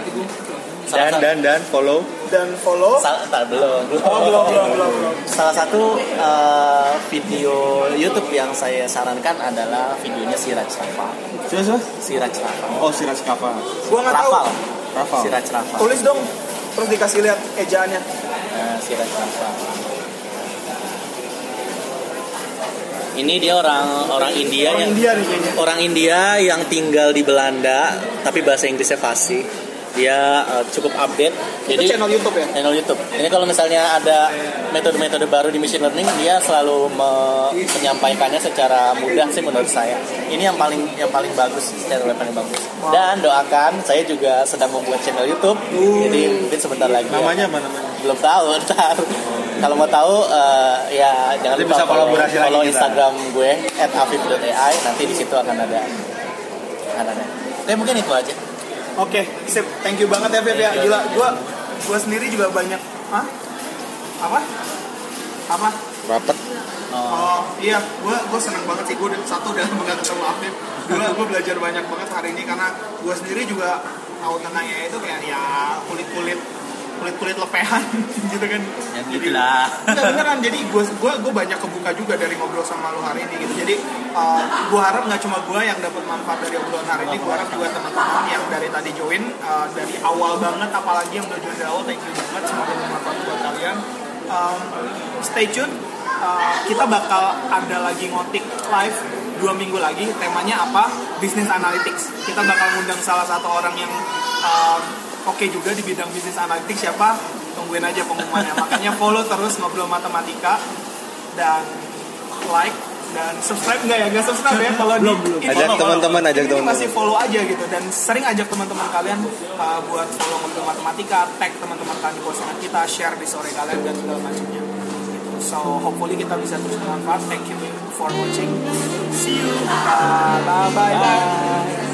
Salah Dan dan dan follow. dan follow. Sal- tak, belum, belum. Oh belum belum belum belum. Salah satu eh, video YouTube yang saya sarankan adalah videonya Siraj Rafa. Siapa siapa? Siraj Rafa. Oh Siraj Kafa. Gua nggak tahu. Rafal. Siraj Rafa. Tulis dong. Terus dikasih lihat ejaannya. Nah, Siraj Rafa. Ini dia orang orang India Orang yang India nih kayaknya. orang India yang tinggal di Belanda tapi bahasa Inggrisnya fasih. Dia eh, cukup update. Itu channel YouTube ya. channel YouTube. Ini kalau misalnya ada metode-metode baru di machine learning, dia selalu me- menyampaikannya secara mudah sih menurut saya. Ini yang paling yang paling bagus, channel yang paling bagus. Dan doakan, saya juga sedang membuat channel YouTube. Jadi mungkin sebentar lagi. ya. Namanya apa namanya? belum tahu (laughs) ntar kalau mau tahu eh, ya jangan Nanti lupa bisa follow, kolaborasi follow kita. Instagram gue @afif.ai nanti di situ akan ada akan ada. Tapi mungkin itu aja. Oke, sip. Thank you banget ya, Beb ya. Gila, gua gua sendiri juga banyak. Hah? Apa? Apa? Rapet. Oh iya, gue gue seneng banget sih gue satu udah nggak ketemu Afif. Dua gue belajar banyak banget hari ini karena gue sendiri juga tahu tentang AI itu kayak ya kulit kulit kulit lepehan (laughs) gitu kan. Ya Jadi- gitu lah. Nggak, beneran jadi gue gue gue banyak kebuka juga dari ngobrol sama lu hari ini gitu. Jadi gue harap nggak cuma gue yang dapat manfaat dari obrolan hari ini, gue harap juga teman-teman yang dari tadi join uh, dari awal banget, apalagi yang udah join dari awal, thank you banget. Semoga bermanfaat buat kalian. Um, stay tune. Uh, kita bakal ada lagi ngotik live dua minggu lagi. Temanya apa? Business analytics. Kita bakal ngundang salah satu orang yang um, oke juga di bidang bisnis analytics siapa? Tungguin aja pengumumannya. Makanya follow terus ngobrol matematika dan like dan subscribe. Enggak ya enggak subscribe ya. Kalau di ini Ajak teman-teman, ajak teman-teman. masih follow aja gitu. Dan sering ajak teman-teman kalian uh, buat follow ngobrol matematika tag teman-teman kalian di postingan kita share di story kalian dan segala macamnya. So hopefully kita bisa terus bermanfaat. Thank you for watching. See you. Bye bye bye